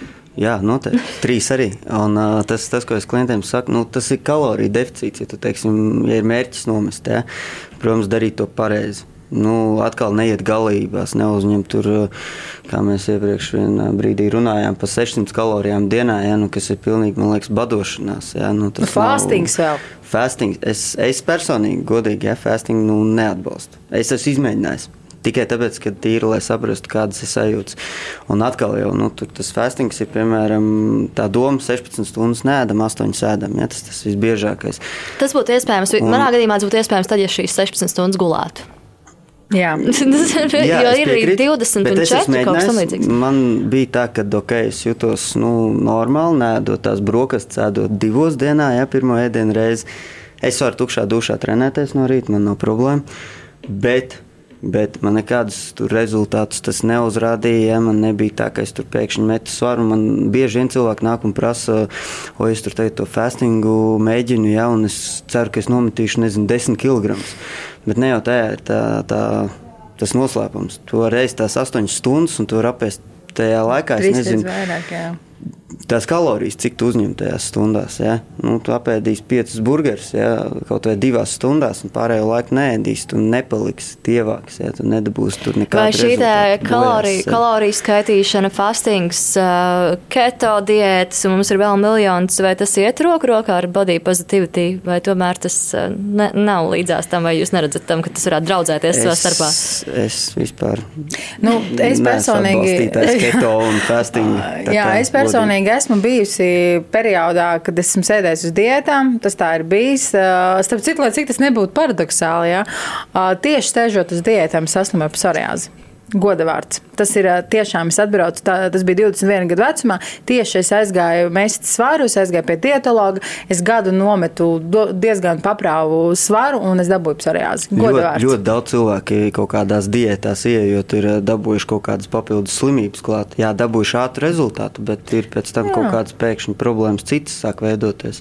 Jā, noteikti. Trīs arī. Un, uh, tas, tas, ko es klientiem saku, nu, tas ir kaloriju deficīts. Ja, tu, teiksim, ja ir mērķis nomest, ja, protams, darīt to pareizi. Nu, atkal neiet galībās, neuzņemt tur, uh, kā mēs iepriekš vienā brīdī runājām, pa 600 kalorijām dienā, ja, nu, kas ir pilnīgi, man liekas, badošanās. Ja, nu, tas nav- Fastings vēl. Fasting. Es, es personīgi, godīgi, ja fasting nu, neatbalstu. Es esmu izmēģinājis. Tikai tāpēc, ka tīri, lai saprastu, kādas ir sajūtas. Un atkal, jau, nu, tur tas fastings ir, piemēram, tā doma, 16 stundas nēdam, 8 sēdam. Ja, tas tas visbiežākais. Tas būtu iespējams. Un- Manā gadījumā tas būtu iespējams tad, ja šīs 16 stundas gulētu. Jā. es ir arī piekrītu, 20 bet un es esmu 4 kaut kas tamlīdzīgs. Man bija tā, ka okay, es jutos nu, normāli, nēdot tās brokastis, ēdot divos dienā, ja pirmo ēdienu reizi. Es varu tukšā dušā trenēties no rīta, man nav problēma. Bet, bet man nekādus rezultātus tas neuzrādīja. Ja? Man nebija tā, ka es tur pēkšņi metu svaru. Man bieži vien cilvēki nāk un prasa, o es tur teicu, to fastingu mēģinu, ja? un es ceru, ka es nometīšu, nezinu, 10 kg. Bet ne jau tā ir tā. tā tas noslēpums. Tu vari ēst tās astoņas stundas, un tu vari apēst tajā laikā. Es Trīs nezinu, vairāk. Jā. Tās kalorijas, cik tu uzņem tajās stundās. Ja? Nu, tu apēdīsi piecus burgerus ja? kaut vai divās stundās, un pārējo laiku neēdīsi. Tu nepaliksi tievāks, ja? tu nedabūsi tur nekādu. Vai šī kaloriju, kaloriju skaitīšana, fastings, keto diētas, un mums ir vēl miljons, vai tas iet roku rokā ar body positivity, vai tomēr tas ne, nav līdzās tam, vai jūs neredzat tam, ka tas varētu draudzēties savā starpā? Es vispār. Nu, es personīgi. keto un fasting. Jā, es personīgi esmu bijusi periodā, kad esmu sēdējis uz diētām. Tas tā ir bijis. Starp citu, lai cik tas nebūtu paradoxāli, ja, tieši sēžot uz diētām, saslimu ar psoriāzi. Goda vārds. Tas ir tiešām, es atbraucu, tā, tas bija 21 gadu vecumā. Tieši es aizgāju mest svaru, es aizgāju pie dietologa. Es gadu nometu diezgan paprāvu svaru un es dabūju psoriāzi. Goda vārds. Ļoti, ļoti daudz cilvēki kaut kādās diētās ieejot, ir dabūjuši kaut kādas papildus slimības klāt. Jā, dabūjuši ātru rezultātu, bet ir pēc tam Jā. kaut kādas pēkšņi problēmas citas sāk veidoties.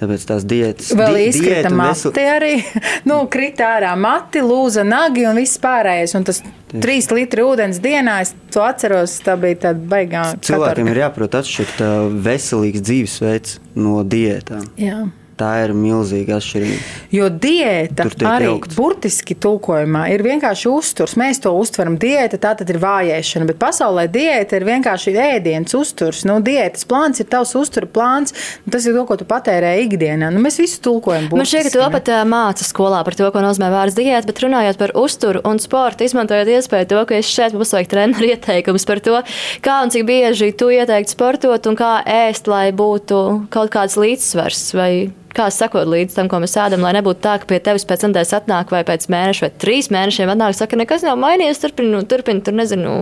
Tāpēc tās diētas. Vēl di izkrita mati vesel... arī. nu, krita ārā mati, lūza nagi un viss pārējais. Un tas Trīs litri ūdens dienā, es to atceros, tā bija tāda baigā. Cilvēkiem katorga. ir jāprot atšķirt veselīgs dzīvesveids no diētām. Jā. Tā ir milzīga atšķirība. Jo diēta arī jaukts. burtiski tulkojumā ir vienkārši uzturs. Mēs to uztveram diēta, tā tad ir vājēšana, bet pasaulē diēta ir vienkārši ēdiens, uzturs. Nu, diētas plāns ir tavs uztura plāns, nu, tas ir to, ko tu patērē ikdienā. Nu, mēs visu tulkojam. Man šķiet, ka to pat māca skolā par to, ko nozīmē vārds diēta, bet runājot par uzturu un sportu, izmantojot iespēju to, ka es šeit mums vajag treneru ieteikumus par to, kā un cik bieži tu ieteiktu sportot un kā ēst, lai būtu kaut kāds līdzsvars vai kā sakot līdz tam, ko mēs ēdam, lai nebūtu tā, ka pie tevis pēc nedēļas atnāk vai pēc mēneša vai trīs mēnešiem atnāk, saka, nekas nav mainījies, turpini, nu, turpini tur nezinu,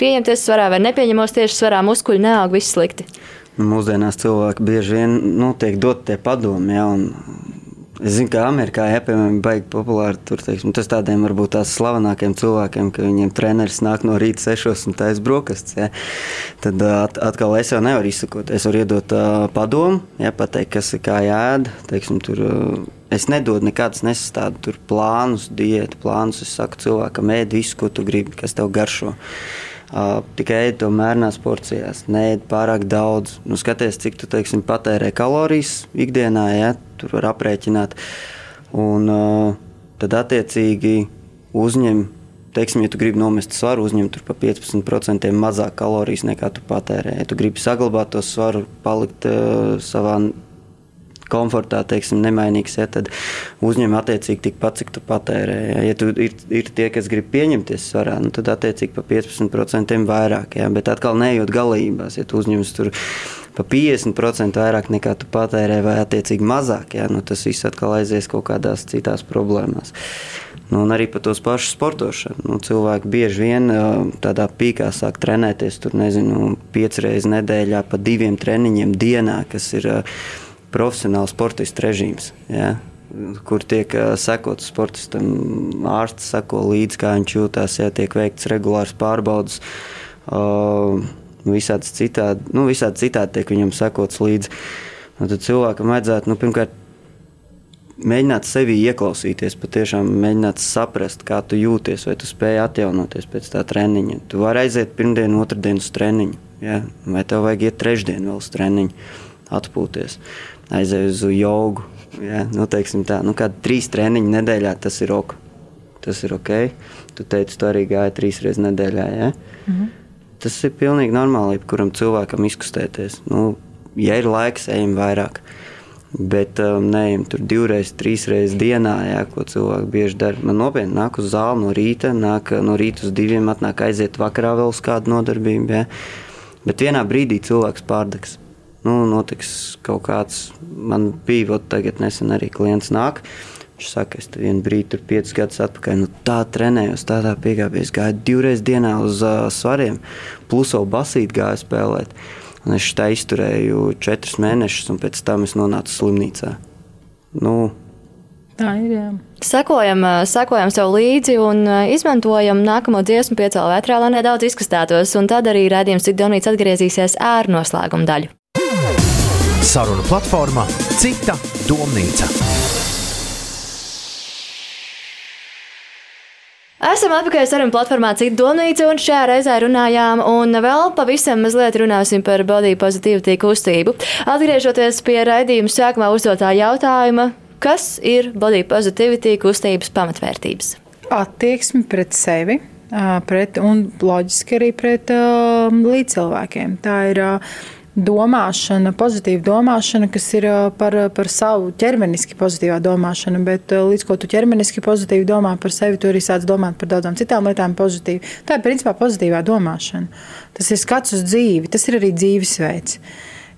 pieņemties svarā vai nepieņemos tieši svarā, muskuļi neaug, viss slikti. Mūsdienās cilvēki bieži vien nu, tiek dot tie padomi, ja, un Es zinu, ka Amerikā ja, piemēram, ir baigi populāri. Tur, teiksim, tas tādiem varbūt tās slavenākiem cilvēkiem, ka viņiem treneris nāk no rīta sešos un taisa brokastis. Ja. Tad at, atkal es jau nevaru izsakot. Es varu iedot uh, padomu, ja, pateikt, kas ir kā jāēd. Teiksim, tur, uh, es nedodu nekādas nesastādu plānus, diētu plānus. Es saku cilvēkam, ēd visu, ko tu gribi, kas tev garšo. Uh, tikai ēd to mērnās porcijās, neēd pārāk daudz. Nu, skaties, cik tu teiksim, patērē kalorijas ikdienā, ja tur var aprēķināt. Un tad attiecīgi uzņem. Teiksim, ja tu gribi nomest svaru, uzņemt par 15% mazāk kalorijas nekā tu patērē. Ja tu gribi saglabāt to svaru, palikt uh, savā komfortā, teiksim, nemainīgs, ja, tad uzņem attiecīgi tikpat, cik tu patērē. Ja, ja tu ir, ir tie, kas grib pieņemties svarā, nu, tad attiecīgi pa 15% vairāk. Ja, bet atkal neejot galībās, ja tu uzņemsi tur pa 50% vairāk nekā tu patērē, vai attiecīgi mazāk, ja, nu, tas viss atkal aizies kaut kādās citās problēmās. Nu, un arī par tos pašu sportošanu. Nu, cilvēki bieži vien tādā pīkā sāk trenēties, tur nezinu, piecas reizes nedēļā, pa diviem treniņiem dienā, kas ir uh, profesionāls sportistu režīms. Ja? Kur tiek sekots sportistam, ārsts seko līdzi, kā viņš jūtas, ja tiek veikts regulārs pārbaudas. Uh, visādi citādi, nu, visādi citādi tiek viņam sekots līdzi. Nu, tad cilvēkam vajadzētu nu, pirmkārt mēģināt sevi ieklausīties, patiešām mēģināt saprast, kā tu jūties, vai tu spēj atjaunoties pēc tā treniņa. Tu vari aiziet pirmdienu, otrdien uz treniņu, ja? vai tev vajag iet trešdien vēl uz treniņu, atpūties aizēju uz jogu. Ja, nu, tā, nu, kāda trīs treniņu nedēļā tas ir ok. Tas ir ok. Tu teici, tu arī gāji trīs reizes nedēļā. Ja? Mm -hmm. Tas ir pilnīgi normāli, kuram cilvēkam izkustēties. Nu, ja ir laiks, ejam vairāk. Bet um, neejam tur divreiz, trīs reizes dienā, jā, ko cilvēki bieži dara. Man nopietni nāk uz zāli no rīta, nāk no rīta uz diviem, atnāk aiziet vakarā vēl uz kādu nodarbību. Jā. Bet vienā brīdī cilvēks pārdegs nu, notiks kaut kāds. Man bija vēl tagad, nesen arī klients nāk. Viņš saka, es vienu brīdi, tur piecus gadus atpakaļ, nu, tā trenējos, tādā piegājienā. Es gāju divreiz dienā uz uh, svariem, plus vēl basīt gāju spēlēt. Un es tā izturēju četrus mēnešus, un pēc tam es nonācu slimnīcā. Nu, Tā ir. Jā. Sekojam, sekojam sev līdzi un izmantojam nākamo dziesmu piecēlā vētrā, lai nedaudz izkustētos. Un tad arī redzējums, cik Donīts atgriezīsies ar noslēguma daļu. Saruna platformā Cita domnīca. Esam atpakaļ sarunu platformā Cita domnīca, un šajā reizē runājām, un vēl pavisam mazliet runāsim par body positivity kustību. Atgriežoties pie raidījuma sākumā uzdotā jautājuma, kas ir body positivity kustības pamatvērtības? Attieksme pret sevi. Pret, un loģiski arī pret uh, līdzcilvēkiem. Tā ir uh, domāšana, pozitīva domāšana, kas ir par, par savu ķermeniski pozitīvā domāšana, bet līdz ko tu ķermeniski pozitīvi domā par sevi, tu arī sāc domāt par daudzām citām lietām pozitīvi. Tā ir principā pozitīvā domāšana. Tas ir skats uz dzīvi, tas ir arī dzīvesveids.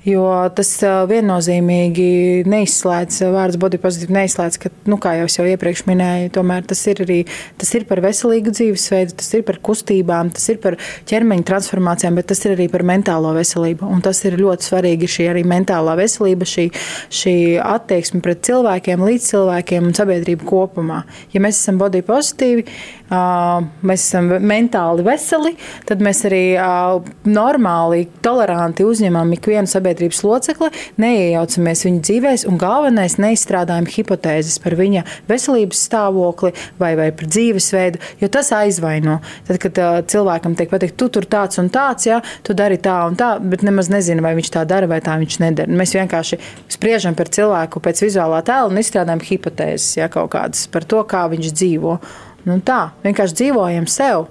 Jo tas viennozīmīgi neizslēdz, vārds body positive neizslēdz, ka, nu, kā jau es jau iepriekš minēju, tomēr tas ir arī tas ir par veselīgu dzīvesveidu, tas ir par kustībām, tas ir par ķermeņa transformācijām, bet tas ir arī par mentālo veselību. Un tas ir ļoti svarīgi, šī arī mentālā veselība, šī, šī attieksme pret cilvēkiem, līdz cilvēkiem un sabiedrību kopumā. Ja mēs esam body pozitīvi, mēs esam mentāli veseli, tad mēs arī normāli, toleranti uzņemam ikvienu sabiedrības locekli, neiejaucamies viņa dzīvēs, un galvenais neizstrādājam hipotēzes par viņa veselības stāvokli vai, vai par dzīvesveidu, jo tas aizvaino. Tad, kad uh, cilvēkam tiek pateikt, tu tur tāds un tāds, ja, tu dari tā un tā, bet nemaz nezinu, vai viņš tā dara vai tā viņš nedara. Mēs vienkārši spriežam par cilvēku pēc vizuālā tēla un izstrādājam hipotēzes ja, kaut kādas par to, kā viņš dzīvo. Nu, tā vienkārši dzīvojam sev.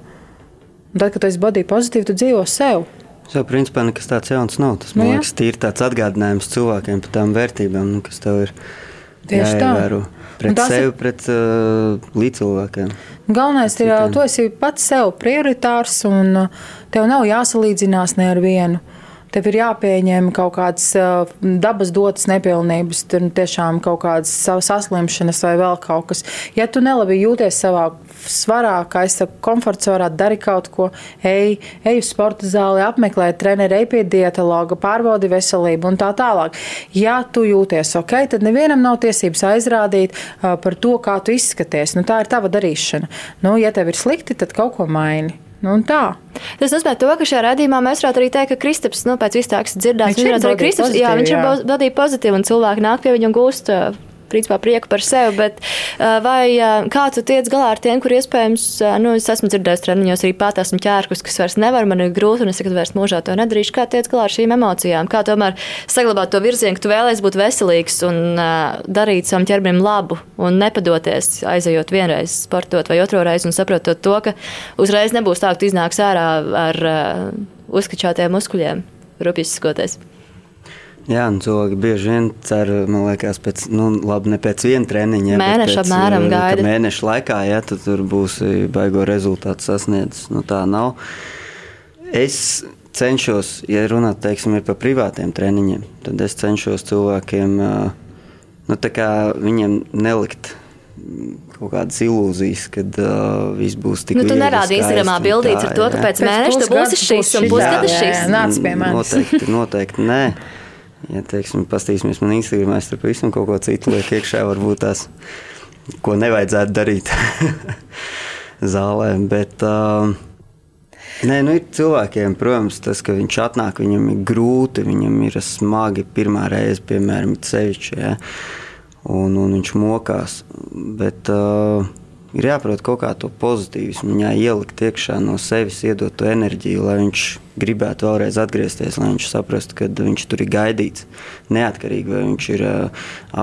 Un tad, kad tu esi body pozitīvi, tu dzīvo sev. Jau principā nekas tāds jauns nav. Tas man nu, liekas, ir tāds atgādinājums cilvēkiem par tām vērtībām, nu, kas tev ir jāievēro. Pret sevi, ir... pret uh, līdzcilvēkiem. Galvenais ir, ka tu esi pats sev prioritārs un tev nav jāsalīdzinās ne ar vienu. Tev ir jāpieņem kaut kādas uh, dabas dotas nepilnības, tur tiešām kaut kādas saslimšanas vai vēl kaut kas. Ja tu nelabi jūties savā svarā, kā es saku, komforta svarā, dari kaut ko, ej, ej uz sporta zāli, apmeklē treneri, ej pie dietologa, pārbaudi veselību un tā tālāk. Ja tu jūties ok, tad nevienam nav tiesības aizrādīt uh, par to, kā tu izskaties. Nu, tā ir tava darīšana. Nu, ja tev ir slikti, tad kaut ko maini. Nu, tā. Tas nozīmē, to, ka šajā radījumā mēs varētu arī teikt, ka Kristaps, nu, pēc izteiksmes dzirdēts, viņš, viņš ir arī Kristaps, jā, viņš jā. ir pozitīvi un cilvēki nāk pie viņa un gūst principā prieku par sevi, bet vai kā tu tiec galā ar tiem, kur iespējams, nu, es esmu dzirdējis treniņos arī pat esmu ķērkus, kas vairs nevar, man ir grūti un es tagad vairs mūžā to nedarīšu. Kā tiec galā ar šīm emocijām? Kā tomēr saglabāt to virzienu, ka tu vēlēsies būt veselīgs un darīt savam ķermenim labu un nepadoties, aizejot vienreiz sportot vai otro reizi un saprotot to, ka uzreiz nebūs tā, ka tu iznāks ārā ar uzskačātiem muskuļiem, rupjas skoties. Jā, un cilvēki bieži vien cer, man liekas, pēc, nu, labi, ne pēc viena treniņa, mēneša apmēram eh, gaida. Mēneša laikā, ja tu tur būsi baigo rezultātu sasniedzis. Nu, tā nav. Es cenšos, ja runāt teiksim, par privātiem treniņiem, tad es cenšos cilvēkiem eh, nu, viņiem nelikt kaut kādas ilūzijas, ka uh, viss būs tik nu, tu nerādi Instagramā bildītas ar to, ka pēc mēneša tu būsi šis un pusgada šis. Nāc pie manis. Noteikti, noteikti nē. Ja teiksim, paskatīsimies man Instagram, es tur pavisam kaut ko citu lieku iekšā, varbūt tās, ko nevajadzētu darīt zālē. Bet, uh, Nē, nu ir cilvēkiem, protams, tas, ka viņš atnāk, viņam ir grūti, viņam ir smagi pirmā reize, piemēram, ceļš, ja, un, un viņš mokās. Bet, uh, ir jāprot kaut kā to pozitīvismu, viņā ielikt iekšā no sevis, iedot to enerģiju, lai viņš gribētu vēlreiz atgriezties, lai viņš saprastu, ka viņš tur ir gaidīts. Neatkarīgi vai viņš ir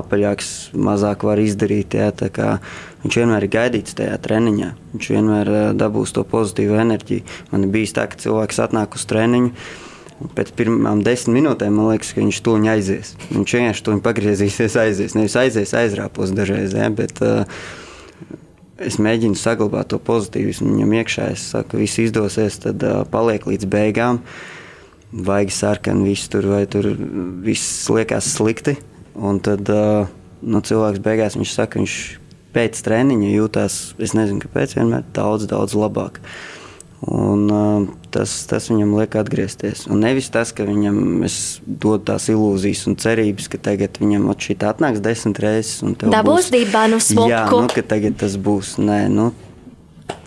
apaļāks, mazāk var izdarīt. Jā, viņš vienmēr ir gaidīts tajā treniņā. Viņš vienmēr dabūs to pozitīvu enerģiju. Man ir bijis tā, ka cilvēks atnāk uz treniņu. Pēc pirmām desmit minūtēm man liekas, ka viņš to aizies. Viņš vienkārši to pagriezīsies, aizies. Nevis aizies, aizrāpos dažreiz. Ja, bet, uh, es mēģinu saglabāt to pozitīvismu viņam iekšā. Es saku, viss izdosies, tad uh, paliek līdz beigām. Vajag sarkanu, viss tur vai tur viss liekas slikti. Un tad uh, nu, cilvēks beigās viņš saka, viņš pēc treniņa jūtas, es nezinu, kāpēc, vienmēr daudz, daudz labāk. Uh, Un, uh, tas, tas viņam liek atgriezties. Un nevis tas, ka viņam dod tās ilūzijas un cerības, ka tagad viņam šī atnāks desmit reizes. Tā būs dibānu smuku. Jā, nu, ka tagad tas būs. Nē, nu,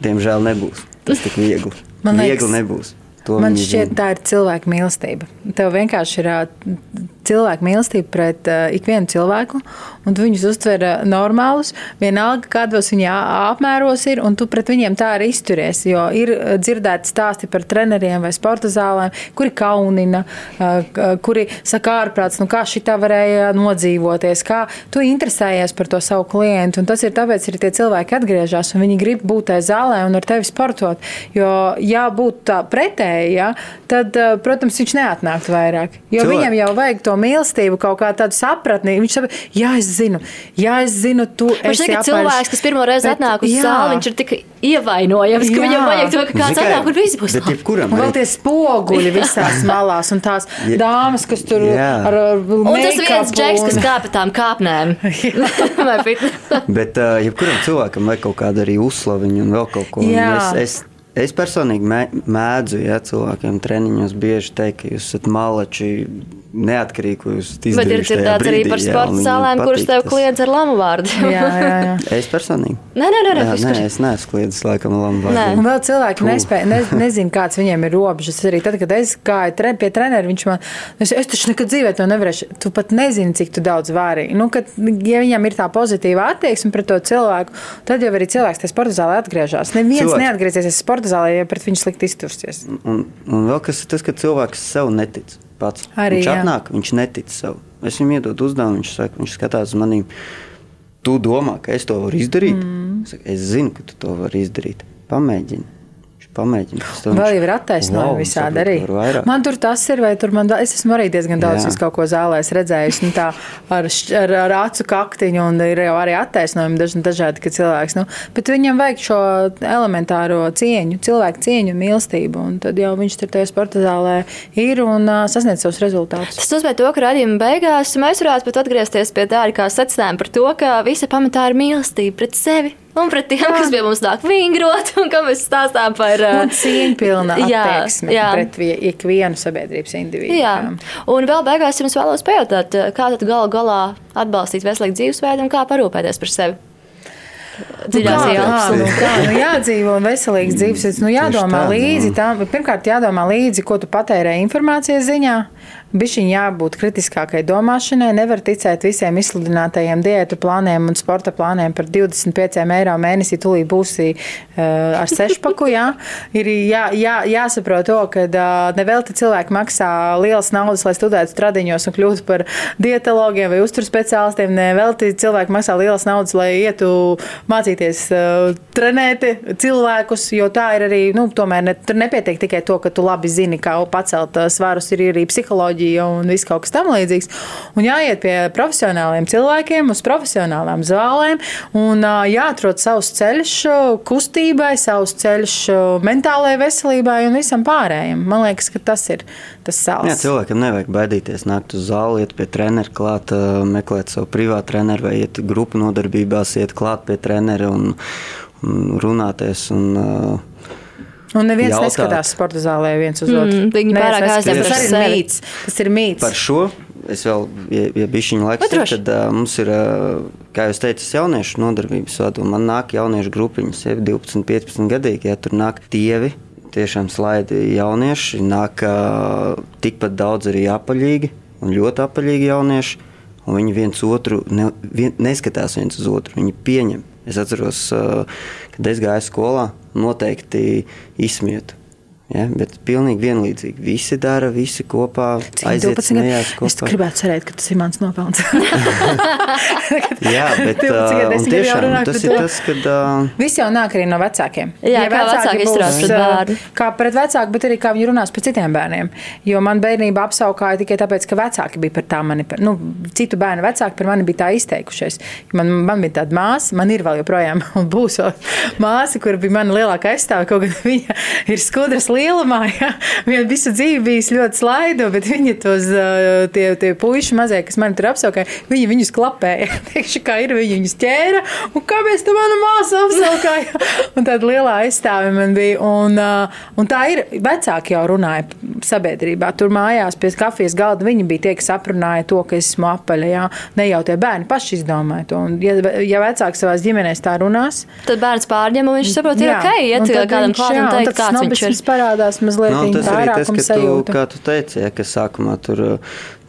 diemžēl nebūs. Tas tik viegli. Man liekas, viegli nebūs. To Man viņi šķiet, zina. tā ir cilvēka mīlestība. Tev vienkārši ir cilvēka mīlestība pret uh, ikvienu cilvēku, un tu viņus uztver uh, normālus, vienalga, kādos viņa ā- apmēros ir, un tu pret viņiem tā arī izturies. Jo ir uh, dzirdēti stāsti par treneriem vai sporta zālēm, kuri kaunina, k- kuri saka ārprāts, nu kā šī tā varēja nodzīvoties, kā tu interesējies par to savu klientu, un tas ir tāpēc, arī tie cilvēki atgriežas, un viņi grib būt tajā zālē un ar tevi sportot. Jo, ja būtu tā pretēji, ja, tad, protams, viņš neatnāktu vairāk. Jo Cilvēki- viņam jau vajag to mīlestību, kaut kā tādu sapratni. Viņš saprot, jā, es zinu, jā, es zinu, tu esi apaļš. cilvēks, kas pirmo reizi Bet, atnāk uz jā. zāli, viņš ir tik ievainojams, ka Jā. viņam vajag to, ka kāds kā- atnāk un viss būs labi. jebkuram Un vēl tie spoguļi visās malās, un tās Ja. dāmas, kas tur Jā. ar Un tas viens džeks, kas un- kāpa tām kāpnēm. Bet uh, jebkuram cilvēkam vajag kaut kādu arī uzslaviņu un vēl kaut ko. Jā. Es, es, es personīgi mē- mēdzu ja, cilvēkiem treniņos bieži teikt, ka jūs esat malači, neatkarīgi, ko jūs esat Bet ir dzirdēts arī par sporta zālēm, kuras tev kliedz ar lamu vārdu. Jā, jā, jā. Es personīgi. Nē, nē, nē, nē, Jā, nē es neesmu kliedzis laikam Nē. lambā. Un vēl cilvēki nespēja, ne, nezina, kāds viņiem ir robežas. Arī tad, kad es gāju tre, pie treneru, viņš man teica, es taču nekad dzīvē to nevarēšu. Tu pat nezini, cik tu daudz vari. Nu, kad, ja viņam ir tā pozitīva attieksme pret to cilvēku, tad jau arī cilvēks tajā sporta zālē atgriežas. Neviens Cilvēks- neatgriezīsies sporta zālē, ja pret viņu slikti iztursies. Un, un vēl kas ir tas, ka cilvēks sev netic pats. Arī, viņš jā. atnāk, viņš netic sev. Es viņam iedodu uzdevumu, viņš saka, viņš skatās uz maniem. Tu domā, ka es to varu izdarīt? Mm. Es, saku, es zinu, ka tu to vari izdarīt. Pamēģini. Tam Vēl jau ir attaisnojumi "Vau, visādi arī. varu vairāk." Man tur tas ir, vai tur man, da- es esmu arī diezgan daudz Jā. kaut ko zālēs redzējis, nu tā ar, ar, ar acu kaktiņu, un ir jau arī attaisnojumi daž, dažādi, ka cilvēks, nu, bet viņam vajag šo elementāro cieņu, cilvēku cieņu un mīlestību, un tad jau viņš tur tajā sporta zālē ir un uh, sasniedz savus rezultātus. Tas nozīmē, to, ka radījuma beigās mēs varētu pat atgriezties pie tā, kā secinājuma par to, ka visa pamatā ir mīlestība pret sevi. Un pret tiem, Jā. kas pie mums nāk vingrot, un kam mēs stāstām par uh, Un cieņpilna Jā, pret vie- ikvienu sabiedrības individu. Jā, un vēl beigās jums vēlos pajautāt, kā tad galu galā atbalstīt veselīgu dzīvesveidu un kā parūpēties par sevi. Dziļās kā, ielas. kā, nu, kā, nu jādzīvo veselīgs dzīvesveids. Nu, jādomā tā, līdzi nu. tam. Pirmkārt, jādomā līdzi, ko tu patērē informācijas ziņā. Bišķiņ jābūt kritiskākai domāšanai. Nevar ticēt visiem izsludinātajiem diētu plāniem un sporta plāniem par 25 eiro mēnesī. Tūlīt būsi uh, ar sešpaku. Jā. Ir jā, jā, jāsaprot to, ka uh, nevelti cilvēki maksā lielas naudas, lai studētu stradiņos un kļūtu par dietologiem vai uzturu speciālistiem. Nevelti cilvēki maksā lielas naudas, lai ietu mācīties uh, trenēt cilvēkus, jo tā ir arī, nu, tomēr ne, nepietiek tikai to, ka tu labi zini, kā pacelt uh, svarus, ir arī psiholoģija un viss kaut kas tam līdzīgs. Un jāiet pie profesionāliem cilvēkiem, uz profesionālām zālēm un uh, jāatrod savs ceļš uh, kustībai, savs ceļš uh, mentālajai veselībai un visam pārējiem. Man liekas, ka tas ir tas Jā, sāls. cilvēkam nevajag baidīties nākt uz zāli, iet pie treneru klāt, meklēt savu privātu treneru vai iet grupu nodarbībās, iet klāt pie trenera un, un runāties. Un, ā, Un neviens jautāt. neskatās sporta zālē viens uz otru. Mm, viņi pārāk aizņemti Tas ar arī ir mīts. Tas ir mīts. Par šo es vēl, ja, ja bišķiņu laiks ir, tad uh, mums ir, uh, kā jūs teicat, jauniešu nodarbības vadu. Man nāk jauniešu grupiņas, jau 12, 15 gadīgi, ja tur nāk tievi. Tiešām slaidi jaunieši, nāk uh, tikpat daudz arī apaļīgi un ļoti apaļīgi jaunieši. Un viņi viens otru ne, vien, neskatās viens uz otru, viņi pieņem. Es atceros, uh, kad es gāju skolā, noteikti izsmietu. Ja, bet pilnīgi vienlīdzīgi. Visi dara, visi kopā. Aiziet, 12 smējās gadu. Es gribētu cerēt, ka tas ir mans nopelns. Jā, bet 12 uh, tiešām tas ir to. tas, kad uh, Viss jau nāk arī no vecākiem. Jā, kā vecāki izturās pret bērnu. Kā pret vecāku, bet arī kā viņi runās par citiem bērniem. Jo man bērnība apsaukāja tikai tāpēc, ka vecāki bija par tā mani, par- nu, citu bērnu vecāki par mani bija tā izteikušies. Man, man bija tāda māsa, man ir vēl joprojām, un būs vēl māsa, kur bija mana lielākā aizstāve, kaut gan viņa ir skudras lielumā. Ja? Viņa visu dzīvi bijusi ļoti slaido, bet viņa tos uh, tie, tie puiši mazie, kas man tur apsaukāja, viņi viņus klapēja. Teikšu, kā ir, viņi viņus ķēra, un kāpēc tu manu māsu apsaukāji? Un tāda lielā aizstāve man bija. Un, uh, un tā ir, vecāki jau runāja sabiedrībā. Tur mājās pie kafijas galda viņi bija tie, kas aprunāja to, ka es esmu apaļa. Jā. Ne jau tie bērni paši izdomāja to. Un, ja, ja vecāki savās ģimenēs tā runās, Tad bērns pārņem, un viņš saprot, ir ok, iet kādam viņš- klāt jā, un un teikt, kāds viņš ir. Parādās. mazliet Nu, tas arī tas, ka tu, sajūta. kā tu teici, ja, ka sākumā tur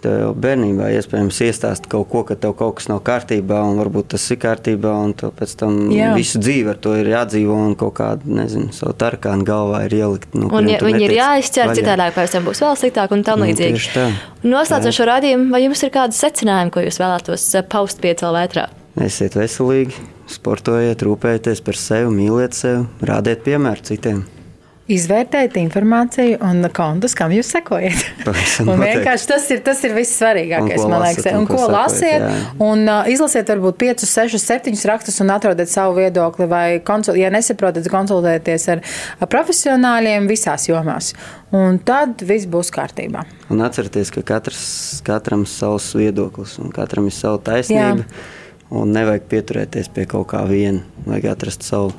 tev jau bērnībā iespējams iestāst kaut ko, ka tev kaut kas nav kārtībā, un varbūt tas ir kārtībā, un tev pēc tam Jā. visu dzīvi ar to ir jādzīvo, un kaut kādu, nezinu, savu tarkānu galvā ir ielikt. No Un kuriem ja, tu viņi ir jāizķer, citādi pēc tam būs vēl sliktāk un tam Nu, līdzīgi. tā. Noslēdzot šo raidījumu, vai jums ir kādi secinājumi, ko jūs vēlētos eh, paust piecēlā vētrā? Esiet veselīgi, sportojiet, rūpējieties par sevi, mīliet sevi, rādiet piemēru citiem. Izvērtējiet informāciju un kontus, kam jūs sekojat. Vienkārši tas ir tas ir vissvarīgākais, man liekas. un ko lasiet, jā. un uh, izlasiet varbūt 5, 6, 7 rakstus un atrodiet savu viedokli. Vai, konsul, ja nesaprotat, konsultēties ar, profesionāļiem visās jomās. Un tad viss būs kārtībā. Un atcerieties, ka katrs, katram ir savs viedoklis, un katram ir sava taisnība. Un nevajag pieturēties pie kaut kā viena, vajag atrast savu.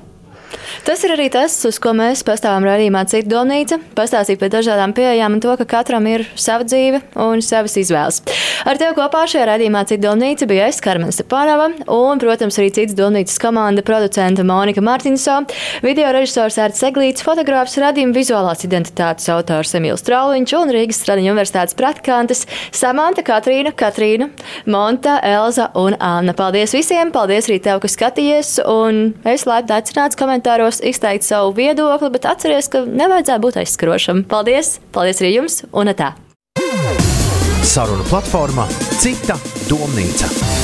Tas ir arī tas, uz ko mēs pastāvam raidījumā Cita domnīca. Pastāstīt par dažādām pieejām un to, ka katram ir sava dzīve un savas izvēles. Ar tevi kopā šajā raidījumā Cita domnīca bija es, Karmen Stepanova, un, protams, arī Citas domnīcas komanda producenta Monika Martinso, video režisors Ērts Seglīts, fotogrāfs radījuma vizuālās identitātes autors Emīls Trauliņš un Rīgas Stradiņu universitātes praktikantes Samanta, Katrīna, Katrīna, Monta, Elza un Anna. Paldies visiem! Paldies arī tev, kas skatījies! Un es laipni aicināts komentāros izteikt savu viedokli, bet atceries, ka nevajadzētu būt aizskrošam. Paldies! Paldies arī jums! Un tā! Saruna platformā Cita domnīca.